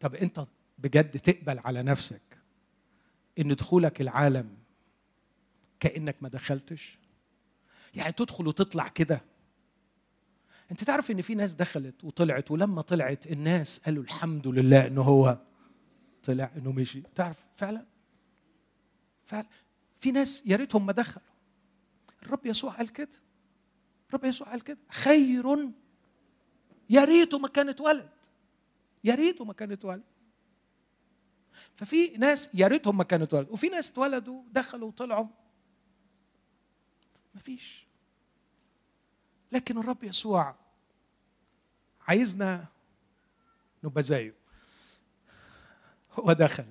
طب انت بجد تقبل على نفسك ان دخولك العالم كأنك ما دخلتش؟ يعني تدخل وتطلع كده. انت تعرف ان في ناس دخلت وطلعت ولما طلعت الناس قالوا الحمد لله انه هو طلع إنه مشي. تعرف فعلا؟ فعلا في ناس يا ريتهم ما دخلوا. الرب يسوع قال كده. الرب يسوع قال كده. خير يا ريته ما كان اتولد يا ريته ما كان اتولد ففي ناس يا ريتهم ما كانوا اتولدوا وفي ناس اتولدوا دخلوا وطلعوا. مفيش. لكن الرب يسوع عايزنا نبقى زيه. هو دخل.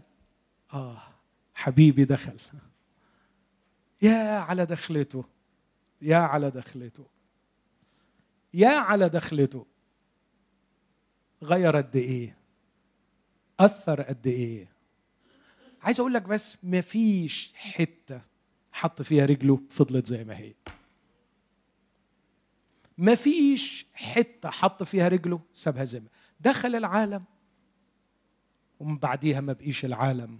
آه. حبيبي دخل. يا على دخلته. يا على دخلته. يا على دخلته. غير قد إيه؟ أثر قد إيه؟ عايز أقول لك بس مفيش حتة حط فيها رجله فضلت زي ما هي. مفيش حتة حط فيها رجله سابها زي ما دخل العالم. ومن بعديها ما بقيش العالم.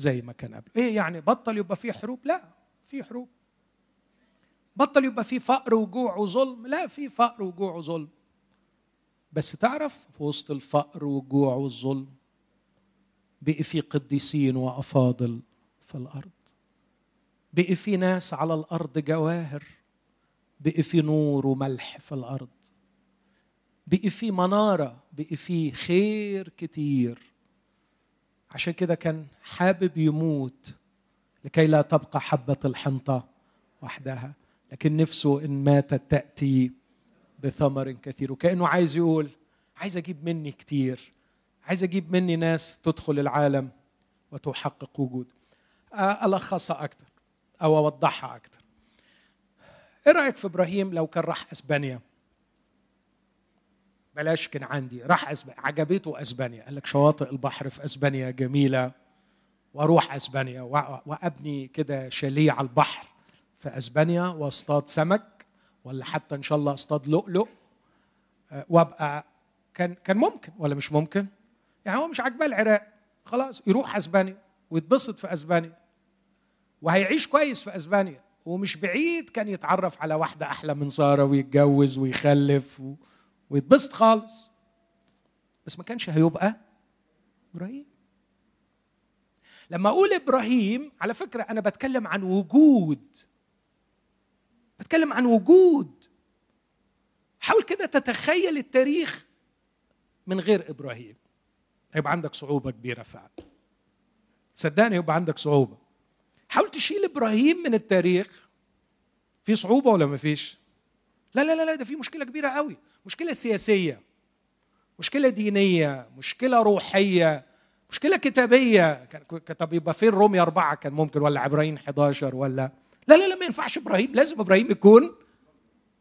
زي ما كان قبل. إيه يعني بطل يبقى فيه حروب؟ لا في حروب. بطل يبقى فيه فقر وجوع وظلم؟ لا في فقر وجوع وظلم. بس تعرف في وسط الفقر والجوع والظلم بقي في قديسين وأفاضل في الأرض. بقي في ناس على الأرض جواهر. بقي في نور وملح في الأرض. بقي في منارة. بقي في خير كتير. عشان كده كان حابب يموت لكي لا تبقى حبة الحنطة وحدها لكن نفسه إن ماتت تأتي بثمر كثير. وكأنه عايز يقول عايز أجيب مني كتير عايز أجيب مني ناس تدخل العالم وتحقق وجود. ألخصها أكثر أو أوضحها أكثر إيه رأيك في إبراهيم لو كان راح إسبانيا؟ بلاش كان عندي. راح أسبانيا عجبته أسبانيا. قال لك شواطئ البحر في أسبانيا جميلة وأروح أسبانيا وأبني كده شاليه على البحر في أسبانيا واصطاد سمك ولا حتى إن شاء الله أصطاد لؤلؤ آه، وأبقى كان كان ممكن ولا مش ممكن؟ يعني هو مش عاجباه العراق. خلاص يروح أسبانيا ويتبسط في أسبانيا وهيعيش كويس في أسبانيا. ومش بعيد كان يتعرف على واحدة أحلى من سارة ويتجوز ويخلف و... ويتبسط خالص. بس ما كانش هيبقى إبراهيم. لما أقول إبراهيم على فكرة أنا بتكلم عن وجود. بتكلم عن وجود. حاول كده تتخيل التاريخ من غير إبراهيم. هيبقى عندك صعوبة كبيرة فعلا. صدقني يبقى عندك صعوبة. حاول تشيل إبراهيم من التاريخ. في صعوبة ولا ما فيش؟ لا لا لا ده في مشكلة كبيرة قوي. مشكلة سياسية مشكلة دينية مشكلة روحية مشكلة كتابية. طب يبقى فين روميا أربعة؟ كان ممكن ولا عبراهيم 11 ولا؟ لا لا لا ما ينفعش إبراهيم. لازم إبراهيم يكون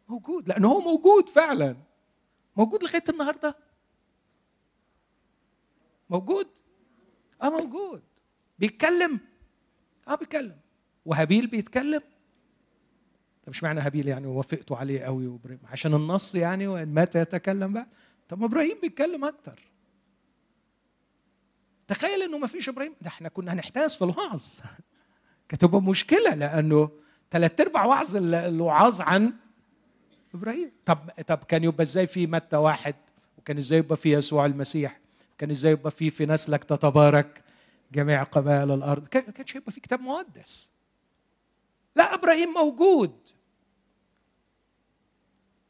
موجود لأنه هو موجود فعلا. موجود لغاية النهارده. موجود؟ آه موجود. بيتكلم؟ آه بيتكلم. وهابيل بيتكلم؟ مش معنى هابيل يعني وافقتوا عليه قوي وإبراهيم؟ عشان النص يعني وإن مات يتكلم بقى. طب ما إبراهيم بيتكلم أكتر. تخيل إنه ما فيش إبراهيم ده إحنا كنا هنحتاس في الوعظ. كانت تبقى مشكلة لأنه ثلاث أرباع وعظ الوعاظ عن إبراهيم. طب طب كان يبقى إزاي في متى واحد؟ وكان إزاي يبقى في يسوع المسيح؟ كان إزاي يبقى في في نسلك تتبارك جميع قبائل الأرض؟ كان كانش هيبقى في كتاب مقدس. لا إبراهيم موجود.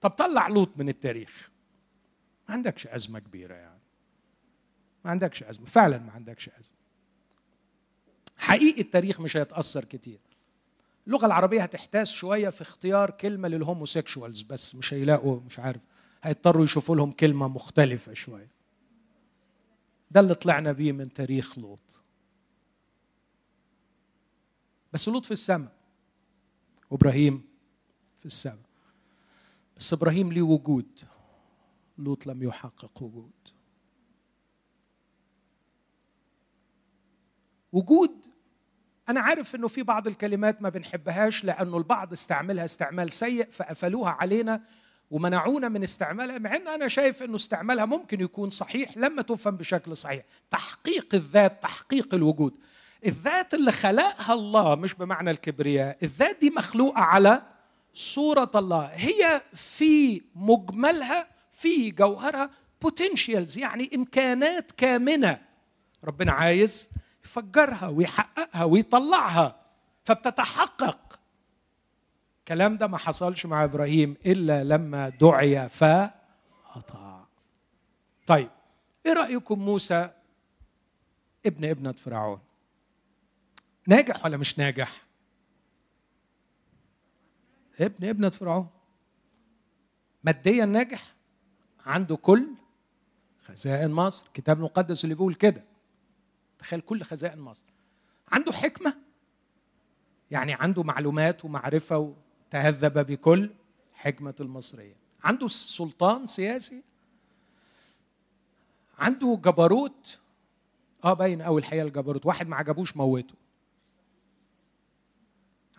طب طلع لوط من التاريخ. ما عندكش أزمة كبيرة يعني. ما عندكش أزمة فعلا ما عندكش أزمة. حقيقي التاريخ مش هيتأثر كتير. اللغة العربية هتحتاس شوية في اختيار كلمة للهوموسيكشوالز بس مش هيلاقوا مش عارف هيضطروا يشوفوا لهم كلمة مختلفة شوية. ده اللي طلعنا بيه من تاريخ لوط. بس لوط في السماء. وابراهيم في السماء. بس إبراهيم ليه وجود لوط لم يحقق وجود وجود أنا عارف انه في بعض الكلمات ما بنحبهاش لأنه البعض استعملها استعمال سيء فقفلوها علينا ومنعونا من استعمالها مع ان أنا شايف انه استعمالها ممكن يكون صحيح لما تفهم بشكل صحيح تحقيق الذات تحقيق الوجود الذات اللي خلقها الله مش بمعنى الكبرياء الذات دي مخلوقه على صورة الله. هي في مجملها في جوهرها بوتنشيالز يعني إمكانات كامنة. ربنا عايز يفجرها ويحققها ويطلعها فبتتحقق. الكلام ده ما حصلش مع إبراهيم إلا لما دعي فأطاع. طيب إيه رأيكم موسى ابن ابنة فرعون؟ ناجح ولا مش ناجح؟ ابن ابنه فرعون. ماديا ناجح عنده كل خزائن مصر. الكتاب المقدس اللي بيقول كده. تخيل كل خزائن مصر. عنده حكمة يعني عنده معلومات ومعرفة وتهذب بكل حكمة المصريين عنده سلطان سياسي. عنده جبروت. آه باين قوي الحقيقة الجبروت. واحد ما عجبوش موته.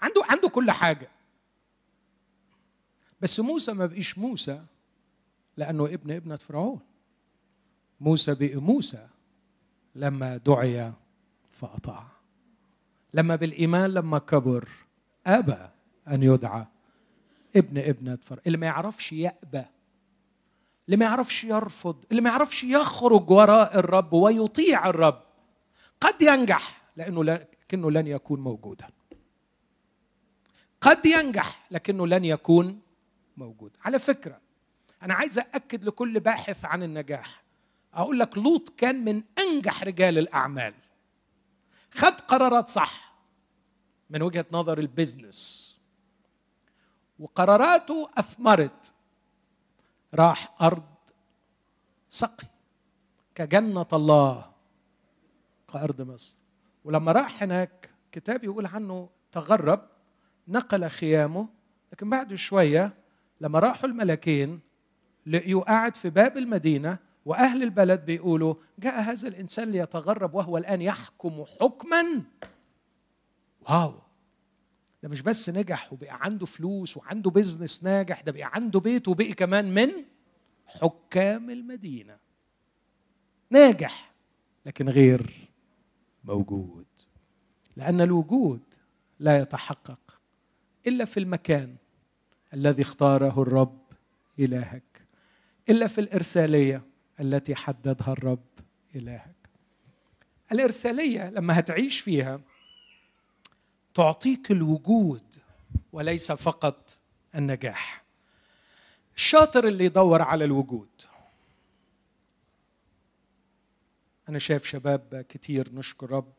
عنده عنده كل حاجة. بس موسى ما بقيش موسى لأنه ابن ابنة فرعون. موسى بقي موسى لما دعي فأطاع. لما بالإيمان لما كبر أبى أن يدعى ابن ابنة فر اللي ما يعرفش يأبى اللي ما يعرفش يرفض اللي ما يعرفش يخرج وراء الرب ويطيع الرب. قد ينجح لأنه لكنه لن يكون موجودا. قد ينجح لكنه لن يكون موجود على فكرة أنا عايز أأكد لكل باحث عن النجاح. أقول لك لوط كان من أنجح رجال الأعمال. خد قرارات صح من وجهة نظر البيزنس. وقراراته أثمرت. راح أرض سقي كجنة الله كأرض مصر. ولما راح هناك كتاب يقول عنه تغرب نقل خيامه لكن بعد شوية لما راحوا الملكين لقيوا قاعد في باب المدينة وأهل البلد بيقولوا جاء هذا الإنسان ليتغرب وهو الآن يحكم حكما. واو! ده مش بس نجح وبقى عنده فلوس وعنده بيزنس ناجح ده بقى عنده بيت وبقي كمان من حكام المدينة. ناجح لكن غير موجود. لأن الوجود لا يتحقق إلا في المكان. الذي اختاره الرب إلهك إلا في الإرسالية التي حددها الرب إلهك. الإرسالية لما هتعيش فيها تعطيك الوجود وليس فقط النجاح. الشاطر اللي يدور على الوجود. أنا شايف شباب كتير نشكر رب.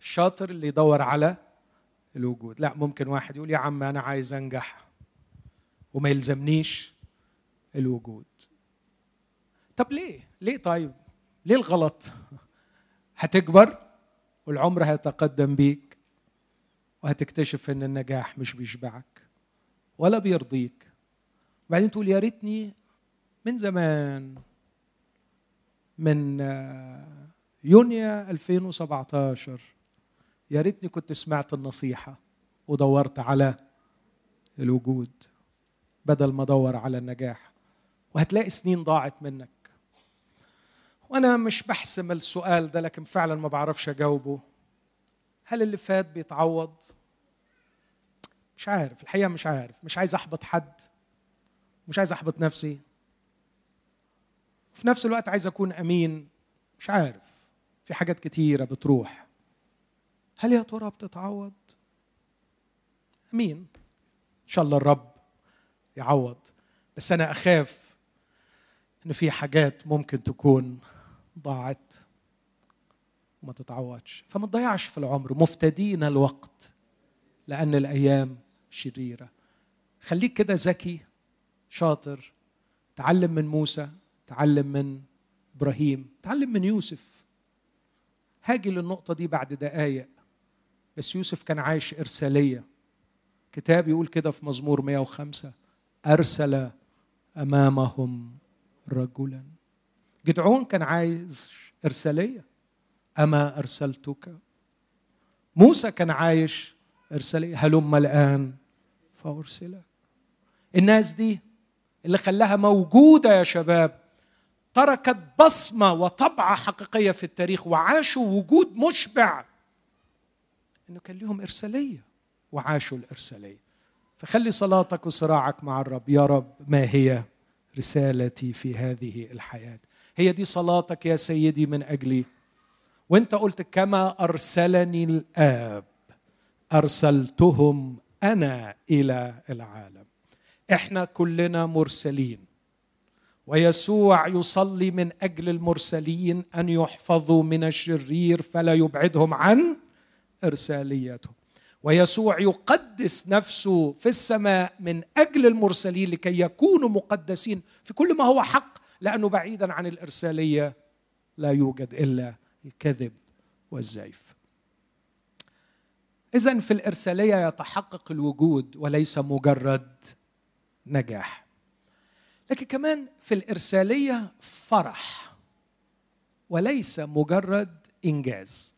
الشاطر اللي يدور على الوجود. لا ممكن واحد يقول يا عم أنا عايز أنجح وما يلزمنيش الوجود. طب ليه؟ ليه طيب؟ ليه الغلط؟ هتكبر والعمر هيتقدم بيك وهتكتشف إن النجاح مش بيشبعك ولا بيرضيك. بعدين تقول يا ريتني من زمان من يونيو 2017 يا ريتني كنت سمعت النصيحة ودورت على الوجود بدل ما أدور على النجاح. وهتلاقي سنين ضاعت منك. وأنا مش بحسم السؤال ده لكن فعلا ما بعرفش أجاوبه. هل اللي فات بيتعوض؟ مش عارف. الحقيقة مش عارف. مش عايز أحبط حد. مش عايز أحبط نفسي. في نفس الوقت عايز أكون أمين. مش عارف. في حاجات كتيرة بتروح. هل يا ترى بتتعوض؟ آمين. إن شاء الله الرب يعوض. بس أنا أخاف إن في حاجات ممكن تكون ضاعت وما تتعوضش. فما تضيعش في العمر مفتدين الوقت لأن الأيام شريرة. خليك كده ذكي شاطر تعلم من موسى تعلم من إبراهيم تعلم من يوسف. هاجي للنقطة دي بعد دقايق. بس يوسف كان عايش إرسالية. كتاب يقول كده في مزمور 105 أرسل أمامهم رجلا. جدعون كان عايز إرسالية. أما أرسلتك؟ موسى كان عايش إرسالية. هلم الآن فأرسلك. الناس دي اللي خلاها موجودة يا شباب تركت بصمة وطبعة حقيقية في التاريخ وعاشوا وجود مشبع. إنه كان لهم إرسالية وعاشوا الإرسالية. فخلي صلاتك وصراعك مع الرب. يا رب ما هي رسالتي في هذه الحياة؟ هي دي صلاتك يا سيدي من أجلي. وأنت قلت كما أرسلني الآب أرسلتهم أنا إلى العالم. إحنا كلنا مرسلين. ويسوع يصلي من أجل المرسلين أن يحفظوا من الشرير فلا يبعدهم عن ارساليتهم ويسوع يقدس نفسه في السماء من أجل المرسلين لكي يكونوا مقدسين في كل ما هو حق لأنه بعيدا عن الإرسالية لا يوجد إلا الكذب والزيف. اذا في الإرسالية يتحقق الوجود وليس مجرد نجاح. لكن كمان في الإرسالية فرح وليس مجرد إنجاز.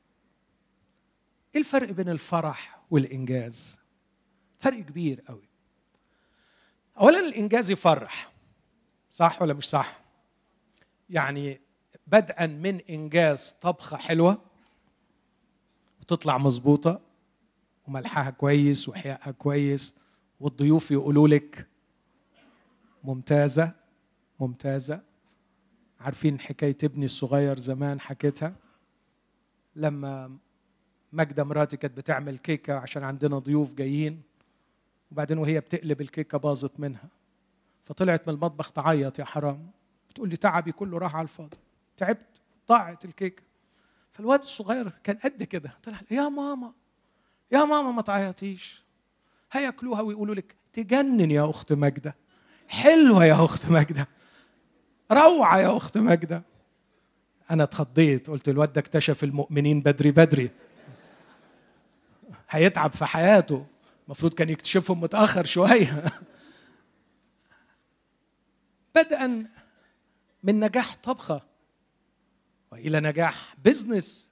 إيه الفرق بين الفرح والإنجاز؟ فرق كبير قوي. اولا الإنجاز يفرح. صح ولا مش صح؟ يعني بدءا من إنجاز طبخة حلوة وتطلع مظبوطة وملحها كويس وحيائها كويس والضيوف يقولوا لك ممتازة ممتازة. عارفين حكاية ابني الصغير زمان حكيتها؟ لما ماجدة مراتي كانت بتعمل كيكة عشان عندنا ضيوف جايين وبعدين وهي بتقلب الكيكة باظت منها. فطلعت من المطبخ تعيط يا حرام. بتقول لي تعبي كله راح على الفاضي. تعبت ضاعت الكيكة. فالواد الصغير كان قد كده. طلع يا ماما يا ماما ما تعيطيش. هياكلوها ويقولوا لك تجنن يا أخت ماجده حلوة يا أخت ماجده روعة يا أخت ماجده أنا اتخضيت قلت الواد ده اكتشف المؤمنين بدري بدري. هيتعب في حياته. المفروض كان يكتشفهم متأخر شوية. بدءا من نجاح طبخة وإلى نجاح بزنس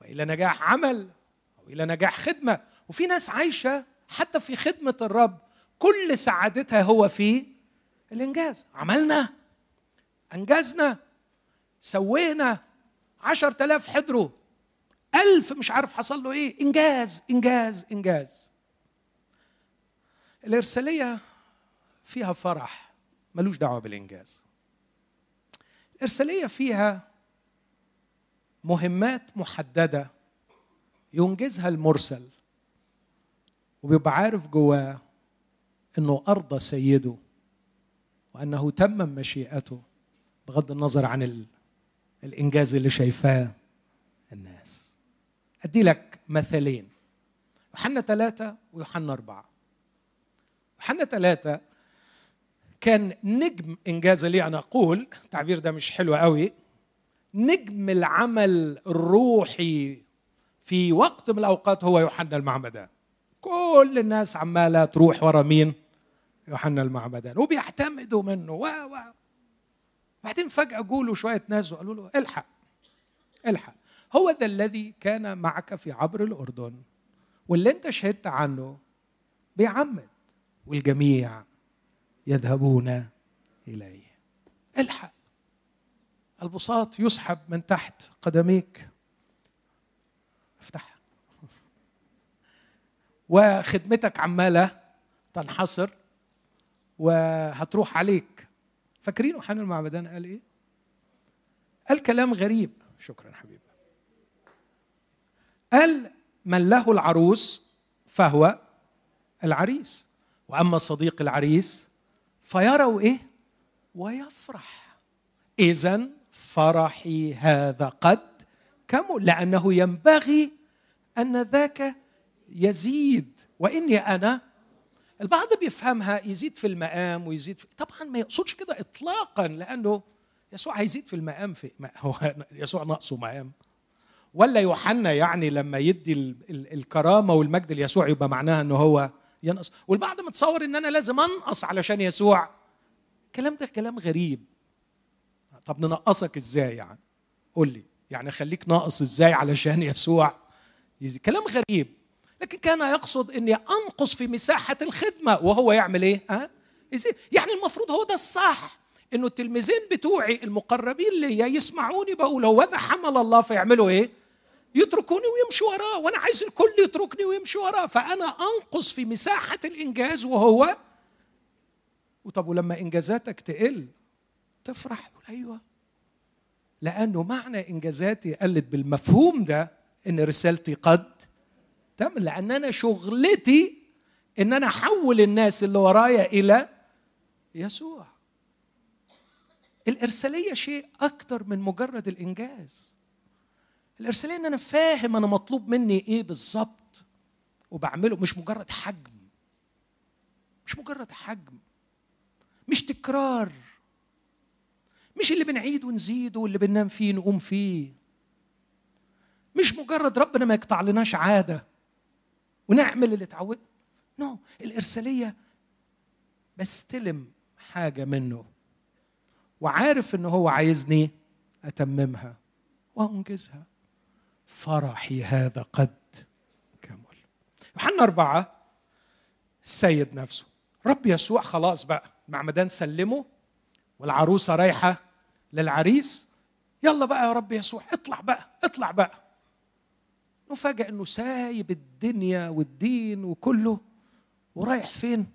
وإلى نجاح عمل وإلى نجاح خدمة. وفي ناس عايشة حتى في خدمة الرب كل سعادتها هو في الإنجاز. عملنا أنجزنا سوينا عشر تلاف حضروا ألف مش عارف حصل له إيه. إنجاز إنجاز إنجاز. الإرسالية فيها فرح ملوش دعوة بالإنجاز. الإرسالية فيها مهمات محددة ينجزها المرسل وبيبقى عارف جواه إنه ارضى سيده وأنه تمم مشيئته بغض النظر عن الإنجاز اللي شايفاه. أدي لك مثلين. يوحنا ثلاثة ويوحنا أربعة. يوحنا ثلاثة كان نجم إنجاز لي أنا أقول التعبير ده مش حلو قوي. نجم العمل الروحي في وقت من الأوقات هو يوحنا المعمدان كل الناس عمالة تروح ورا مين؟ يوحنا المعمدان وبيعتمدوا منه. و و. بعدين فجأة جولوا شوية ناس وقالوا له إلحق إلحق. هو ذا الذي كان معك في عبر الأردن واللي أنت شهدت عنه بيعمد والجميع يذهبون إليه. الحق. البساط يسحب من تحت قدميك. افتحها وخدمتك عمالة تنحصر وهتروح عليك. فاكرين يوحنا المعبدان؟ قال إيه؟ قال كلام غريب. شكرا حبيبي. قال من له العروس فهو العريس وأما صديق العريس فيروا إيه؟ ويفرح. اذا فرحي هذا قد كمل لأنه ينبغي أن ذاك يزيد. وإني أنا البعض بيفهمها يزيد في المقام ويزيد في طبعا ما يقصدش كده اطلاقا لأنه يسوع هيزيد في المقام في هو يسوع ناقصه مقام. ولا يوحنا يعني لما يدي ال ال الكرامة والمجد ليسوع يبقى معناها انه هو ينقص. والبعض متصور إن أنا لازم أنقص علشان يسوع. الكلام ده كلام غريب. طب ننقصك إزاي يعني؟ قول لي. يعني خليك ناقص إزاي علشان يسوع؟ يزيد كلام غريب. لكن كان يقصد إني أنقص في مساحة الخدمة. وهو يعمل إيه؟ ها؟ يعني المفروض هو ده الصح. إنه التلميذين بتوعي المقربين ليا يسمعوني بقول هو حمل الله فيعملوا إيه؟ يتركوني ويمشوا وراه وأنا عايز الكل يتركني ويمشي وراه فأنا أنقص في مساحة الإنجاز وهو وطب ولما إنجازاتك تقل تفرح أيوه. لأنه معنى إنجازاتي قلت بالمفهوم ده إن رسالتي قد تم لأن أنا شغلتي إن أنا أحول الناس اللي ورايا إلى يسوع. الإرسالية شيء أكتر من مجرد الإنجاز. الإرسالية إن أنا فاهم أنا مطلوب مني إيه بالظبط وبعمله مش مجرد حجم. مش مجرد حجم. مش تكرار. مش اللي بنعيد ونزيد واللي بننام فيه نقوم فيه. مش مجرد ربنا ما يقطع لناش عادة ونعمل اللي اتعودنا نو no. الإرسالية بستلم حاجة منه وعارف إن هو عايزني أتممها وأنجزها. فرحي هذا قد كمل. يوحنا أربعة السيد نفسه. رب يسوع خلاص بقى معمدان سلمه والعروسة رايحة للعريس. يلا بقى يا رب يسوع اطلع بقى اطلع بقى. نفاجئ إنه سايب الدنيا والدين وكله ورايح فين؟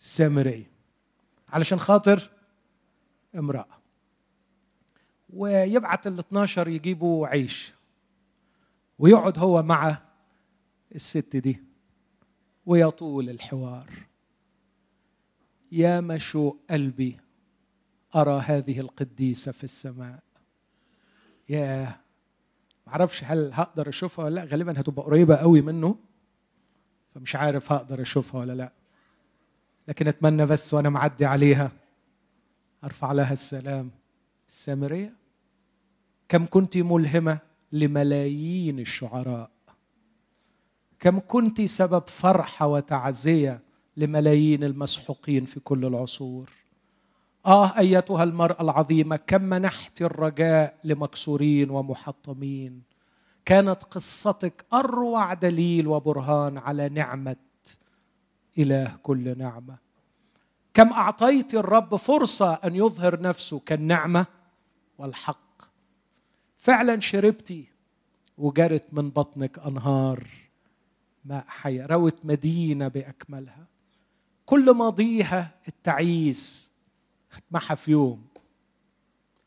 السامريه علشان خاطر امرأة. ويبعت ال 12 يجيبوا عيش. ويقعد هو مع الست دي ويطول الحوار. يا مشوق قلبي أرى هذه القديسة في السماء. ياه معرفش هل هقدر أشوفها ولا لأ غالبا هتبقى قريبة قوي منه فمش عارف هقدر أشوفها ولا لأ. لكن أتمنى بس وأنا معدي عليها أرفع لها السلام. السامريه كم كنت ملهمة؟ لملايين الشعراء. كم كنت سبب فرحه وتعزية لملايين المسحوقين في كل العصور. آه أيتها المرأة العظيمة كم منحت الرجاء لمكسورين ومحطمين. كانت قصتك أروع دليل وبرهان على نعمة إله كل نعمة. كم أعطيت الرب فرصة أن يظهر نفسه كالنعمة والحق. فعلا شربتي وجرت من بطنك أنهار ماء حي روت مدينة بأكملها. كل ماضيها التعيس اتمحى في يوم.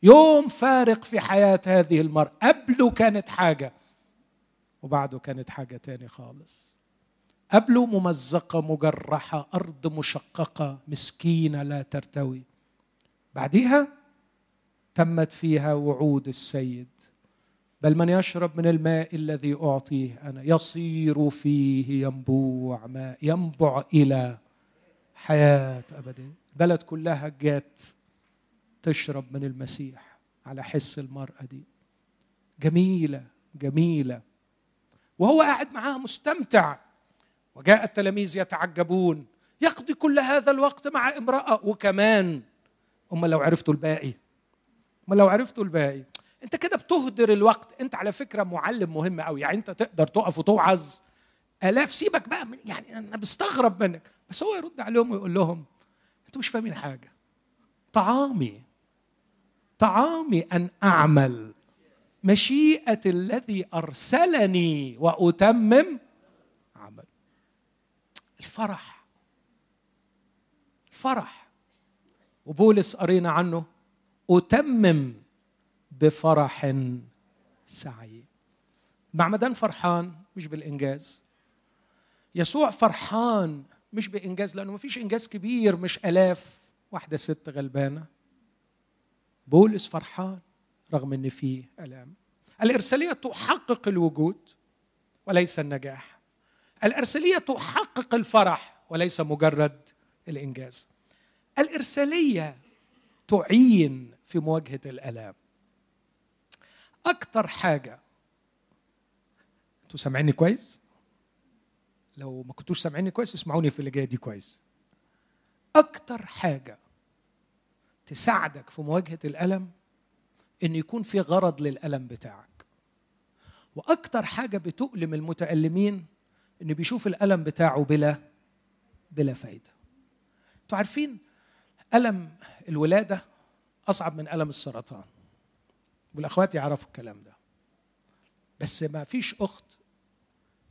يوم فارق في حياة هذه المرأة. قبله كانت حاجة وبعده كانت حاجة تاني خالص. قبله ممزقة مجرحة أرض مشققة مسكينة لا ترتوي. بعديها تمت فيها وعود السيد. بل من يشرب من الماء الذي أعطيه أنا يصير فيه ينبوع ماء ينبع إلى حياة أبدية البلد كلها جات تشرب من المسيح على حس المرأة دي. جميلة جميلة. وهو قاعد معاها مستمتع. وجاء التلاميذ يتعجبون. يقضي كل هذا الوقت مع امرأة. وكمان أما لو عرفتوا الباقي. أما لو عرفتوا الباقي. أنت كده بتهدر الوقت. أنت على فكرة معلم مهم قوي. يعني أنت تقدر تقف وتوعظ. آلاف سيبك بقى من يعني أنا بستغرب منك. بس هو يرد عليهم ويقول لهم أنتوا مش فاهمين حاجة. طعامي طعامي أن أعمل مشيئة الذي أرسلني وأتمم عمل. الفرح. الفرح. وبولس قرينا عنه أتمم بفرح سعي معمدان فرحان مش بالإنجاز. يسوع فرحان مش بإنجاز لأنه ما فيش إنجاز كبير مش آلاف واحدة ست غلبانة. بولس فرحان رغم إن فيه آلام. الإرسالية تحقق الوجود وليس النجاح. الإرسالية تحقق الفرح وليس مجرد الإنجاز. الإرسالية تعين في مواجهة الألام. أكتر حاجة أنتوا سامعيني كويس؟ لو ما كنتوش سامعيني كويس اسمعوني في اللي جاية دي كويس. أكتر حاجة تساعدك في مواجهة الألم إن يكون في غرض للألم بتاعك. وأكتر حاجة بتؤلم المتألمين إن بيشوف الألم بتاعه بلا بلا فايدة. أنتوا عارفين ألم الولادة أصعب من ألم السرطان. والأخوات يعرفوا الكلام ده. بس ما فيش أخت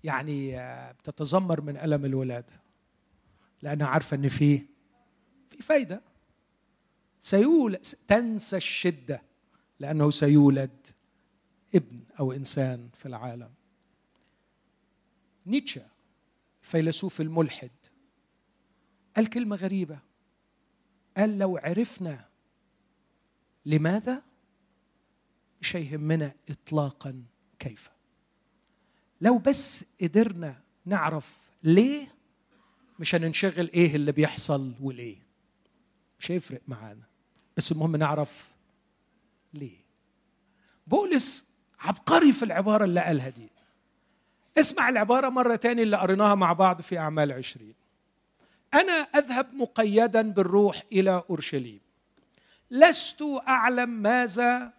يعني بتتذمر من ألم الولادة. لأنها عارفة إن في في فايدة. سيولد تنسى الشدة. لأنه سيولد ابن أو إنسان في العالم. نيتشه الفيلسوف الملحد قال كلمة غريبة. قال لو عرفنا لماذا؟ مش هيهمنا اطلاقا كيف. لو بس قدرنا نعرف ليه مش هننشغل إيه اللي بيحصل وليه. مش هيفرق معانا. بس المهم نعرف ليه. بولس عبقري في العبارة اللي قالها دي. اسمع العبارة مرة تاني اللي قريناها مع بعض في أعمال عشرين. أنا أذهب مقيدا بالروح إلى أورشليم. لست أعلم ماذا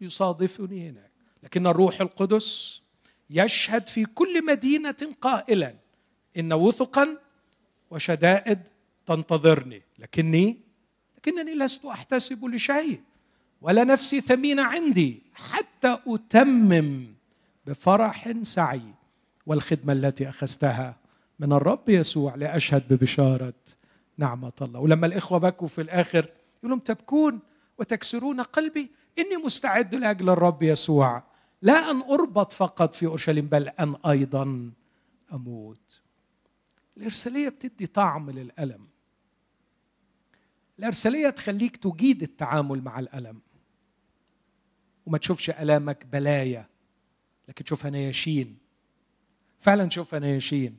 يصادفني هناك. لكن الروح القدس يشهد في كل مدينة قائلا إن وثقا وشدائد تنتظرني. لكني لكنني لست أحتسب لشيء ولا نفسي ثمينة عندي حتى أتمم بفرح سعي والخدمة التي أخذتها من الرب يسوع لأشهد ببشارة نعمة الله. ولما الإخوة بكوا في الآخر يقولون تبكون وتكسرون قلبي إني مستعد لأجل الرب يسوع. لا أن أربط فقط في أورشليم بل أن أيضا أموت. الإرسالية بتدي طعم للألم. الإرسالية تخليك تجيد التعامل مع الألم. وما تشوفش ألامك بلايا لكن تشوفها نياشين فعلا تشوفها نياشين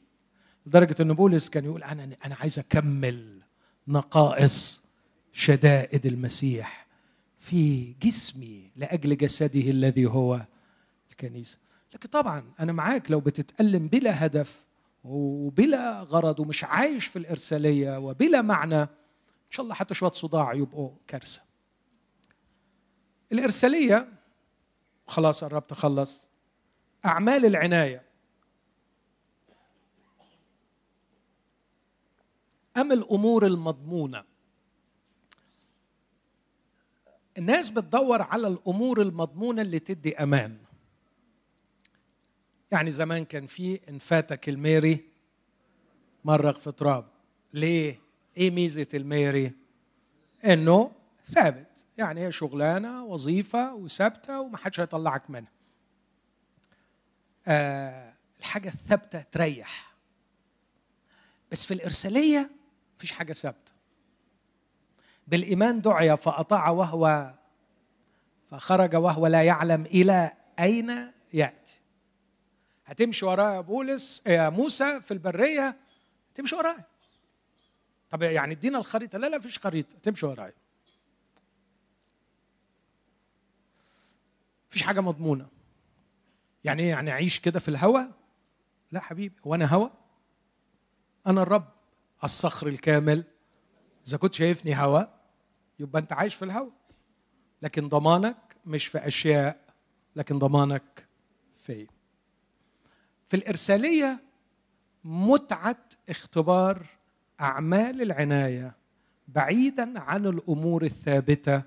لدرجة ان بولس كان يقول أنا أنا عايز أكمل نقائص شدائد المسيح في جسمي لأجل جسده الذي هو الكنيسة. لكن طبعا أنا معاك لو بتتألم بلا هدف وبلا غرض ومش عايش في الإرسالية وبلا معنى إن شاء الله حتى شوية صداع يبقوا كارثة. الإرسالية خلاص قربت أخلص أعمال العناية. أم الأمور المضمونة؟ الناس بتدور على الأمور المضمونة اللي تدي أمان. يعني زمان كان في إن فاتك الميري مرق في تراب. ليه؟ إيه ميزة الميري؟ إنه ثابت. يعني هي شغلانة وظيفة وثابتة ومحدش هيطلعك منها. آه الحاجة الثابتة تريح. بس في الإرسالية مفيش حاجة ثابتة. بالإيمان دعي فأطاع وهو فخرج وهو لا يعلم إلى أين يأتي. هتمشي يا بولس يا موسى في البرية تمشي ورايا. طب يعني ادينا الخريطة. لا لا فيش خريطة. تمشي ورايا. فيش حاجة مضمونة. يعني إيه؟ يعني أعيش كده في الهوى لا حبيبي هو أنا هوى أنا الرب الصخر الكامل. إذا كنت شايفني هوى يبقى انت عايش في الهوى لكن ضمانك مش في أشياء لكن ضمانك في في الإرسالية متعة اختبار أعمال العناية بعيدا عن الأمور الثابتة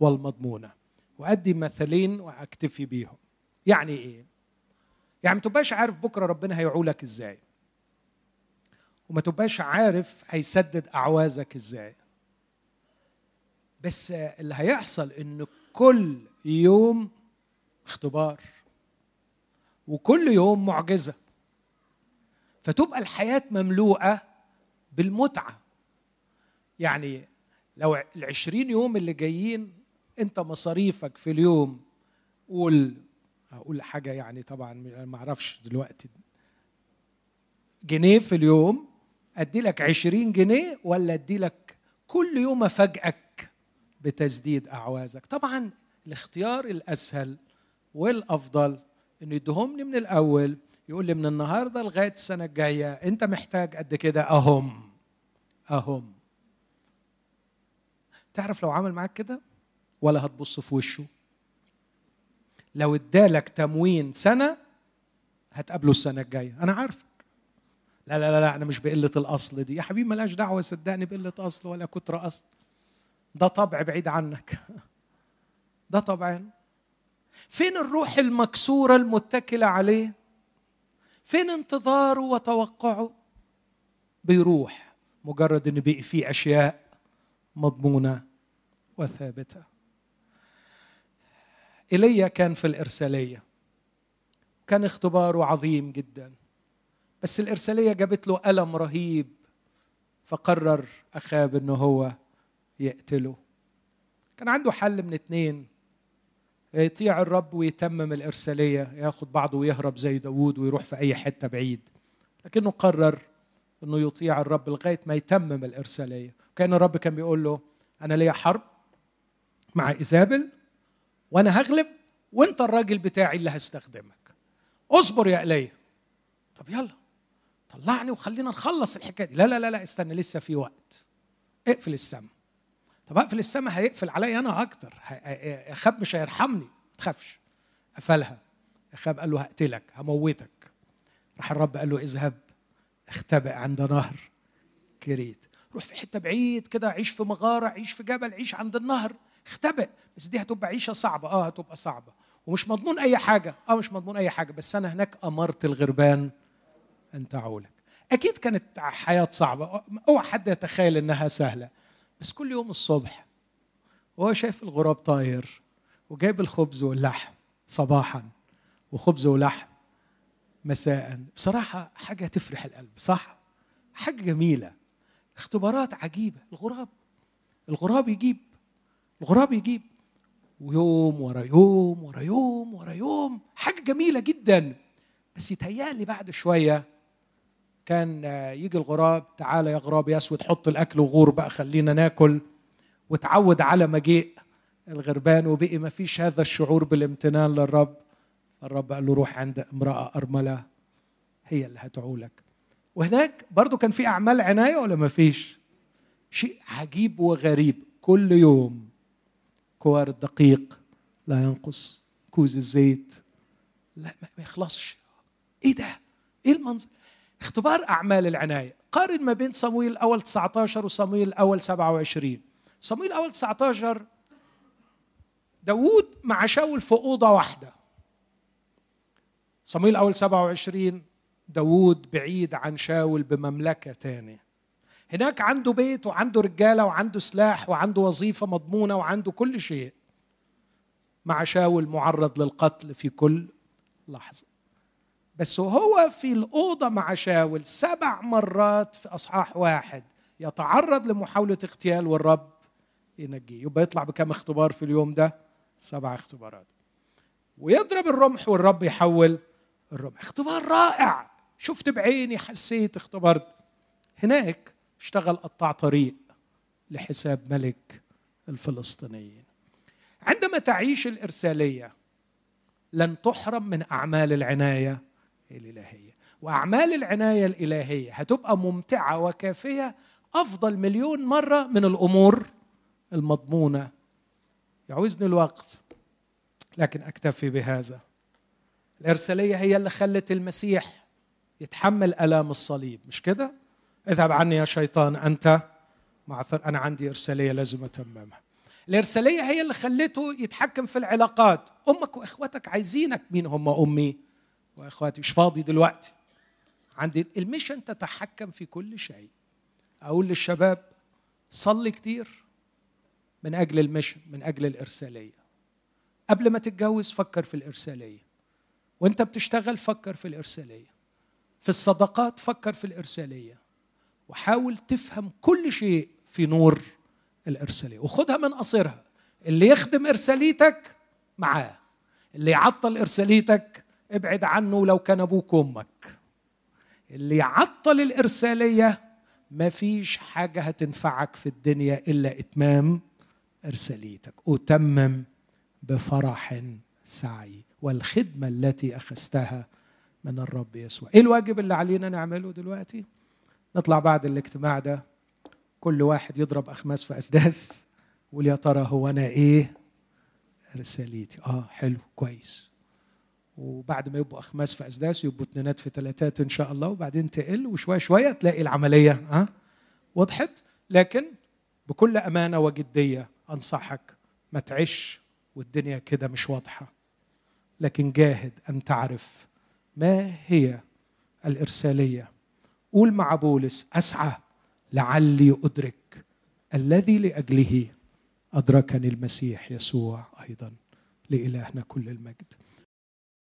والمضمونة. وأدي مثلين وأكتفي بيهم. يعني إيه؟ يعني ما تبقاش عارف بكرة ربنا هيعولك إزاي. وما تبقاش عارف هيسدد أعوازك إزاي. بس اللي هيحصل إن كل يوم اختبار وكل يوم معجزة فتبقى الحياة مملوءة بالمتعة. يعني لو العشرين يوم اللي جايين أنت مصاريفك في اليوم قول هقول حاجة يعني طبعا ما أعرفش دلوقتي. جنيه في اليوم ادي لك عشرين جنيه ولا ادي لك كل يوم أفاجئك؟ بتسديد أعوازك. طبعا الاختيار الأسهل والأفضل إنه يدهمني من الأول يقول لي من النهارده لغاية السنة الجاية أنت محتاج قد كده أهم أهم. تعرف لو عمل معاك كده؟ ولا هتبص في وشه. لو ادالك تموين سنة هتقابله السنة الجاية. أنا عارفك. لا لا لا, لا أنا مش بقلة الأصل دي. يا حبيبي ملاش دعوة صدقني بقلة أصل ولا كتر أصل. ده طبع بعيد عنك. ده طبع فين الروح المكسورة المتكلة عليه؟ فين انتظاره وتوقعه؟ بيروح مجرد إن بقي فيه أشياء مضمونة وثابتة. ايليا كان في الإرسالية. كان اختباره عظيم جدا. بس الإرسالية جابت له ألم رهيب فقرر أخاب إنه هو يقتله. كان عنده حل من اتنين يطيع الرب ويتمم الإرسالية ياخد بعضه ويهرب زي داوود ويروح في أي حتة بعيد. لكنه قرر أنه يطيع الرب لغاية ما يتمم الإرسالية. كأن الرب كان بيقول له أنا ليا حرب مع إيزابل وأنا هغلب وأنت الراجل بتاعي اللي هستخدمك. اصبر يا إلي طب يلا طلعني وخلينا نخلص الحكاية دي. لا لا لا لا استنى لسه في وقت. اقفل السماء. طب أقفل السماء هيقفل عليا أنا أكتر. اخاب مش هيرحمني. ما تخافش. قفلها. اخاب قال له هقتلك هموتك. راح الرب قال له اذهب اختبئ عند نهر كريت. روح في حتة بعيد كده عيش في مغارة عيش في جبل عيش عند النهر. اختبئ. بس دي هتبقى عيشة صعبة. آه هتبقى صعبة. ومش مضمون أي حاجة. آه مش مضمون أي حاجة. بس أنا هناك أمرت الغربان أن تعولك. أكيد كانت حياة صعبة. أوعى حد يتخيل إنها سهلة. بس كل يوم الصبح وهو شايف الغراب طاير وجايب الخبز واللحم صباحا وخبز ولحم مساء. بصراحة حاجة تفرح القلب صح؟ حاجة جميلة. اختبارات عجيبة. الغراب الغراب يجيب الغراب يجيب. ويوم ورا يوم ورا يوم ورا يوم. حاجة جميلة جدا. بس يتهيألي بعد شوية كان يجي الغراب تعالى يا غراب يا اسود حط الأكل وغور بقى خلينا ناكل. وتعود على مجيء الغربان وبقي ما فيش هذا الشعور بالامتنان للرب. الرب قال له روح عند امرأة أرملة هي اللي هتعولك. وهناك برضو كان في أعمال عناية ولا ما فيش؟ شيء عجيب وغريب. كل يوم كوار الدقيق لا ينقص كوز الزيت لا ما يخلصش. إيه ده؟ إيه المنظر؟ اختبار أعمال العناية. قارن ما بين صمويل الأول 19 وصمويل الأول 27 صمويل الأول 19 داوود مع شاول في اوضه واحدة. صمويل الأول 27 داوود بعيد عن شاول بمملكة تانية. هناك عنده بيت وعنده رجالة وعنده سلاح وعنده وظيفة مضمونة وعنده كل شيء. مع شاول معرض للقتل في كل لحظة. بس وهو في الأوضة مع شاول سبع مرات في أصحاح واحد يتعرض لمحاولة اغتيال والرب ينجيه. يبقى يطلع بكم اختبار في اليوم ده؟ سبع اختبارات. ويضرب الرمح والرب يحول الرمح. اختبار رائع. شفت بعيني حسيت اختبرت. هناك اشتغل قطاع طريق لحساب ملك الفلسطينيين. عندما تعيش الإرسالية لن تحرم من أعمال العناية الإلهية. وأعمال العناية الإلهية هتبقى ممتعة وكافية أفضل مليون مرة من الأمور المضمونة. يعوزني الوقت لكن أكتفي بهذا. الإرسالية هي اللي خلت المسيح يتحمل آلام الصليب مش كده؟ اذهب عني يا شيطان أنت معثر أنا عندي إرسالية لازم أتممها. الإرسالية هي اللي خلته يتحكم في العلاقات. أمك وإخوتك عايزينك مين هم أمي؟ وإخواتي مش فاضي دلوقتي. عندي ال mission تتحكم في كل شيء. أقول للشباب صلي كتير من أجل ال mission من أجل الإرسالية. قبل ما تتجوز فكر في الإرسالية. وأنت بتشتغل فكر في الإرسالية. في الصداقات فكر في الإرسالية. وحاول تفهم كل شيء في نور الإرسالية. وخدها من قصرها اللي يخدم إرساليتك معاه. اللي يعطل إرساليتك ابعد عنه لو كان أبوك وأمك. اللي يعطل الإرسالية ما فيش حاجة هتنفعك في الدنيا إلا إتمام إرساليتك. أتمم بفرح سعي. والخدمة التي أخذتها من الرب يسوع. إيه الواجب اللي علينا نعمله دلوقتي؟ نطلع بعد الاجتماع ده. كل واحد يضرب أخماس في أسداس ويقول يا ترى هو أنا إيه؟ رساليتي آه حلو كويس. وبعد ما يبقوا أخماس في أسداس يبقوا اثنينات في ثلاثات إن شاء الله وبعدين تقل وشويه شوية تلاقي العملية ها؟ وضحت. لكن بكل أمانة وجدية أنصحك ما تعيش والدنيا كده مش واضحة. لكن جاهد أن تعرف ما هي الإرسالية. قول مع بولس أسعى لعلي أدرك الذي لأجله أدركني المسيح يسوع أيضا لإلهنا كل المجد.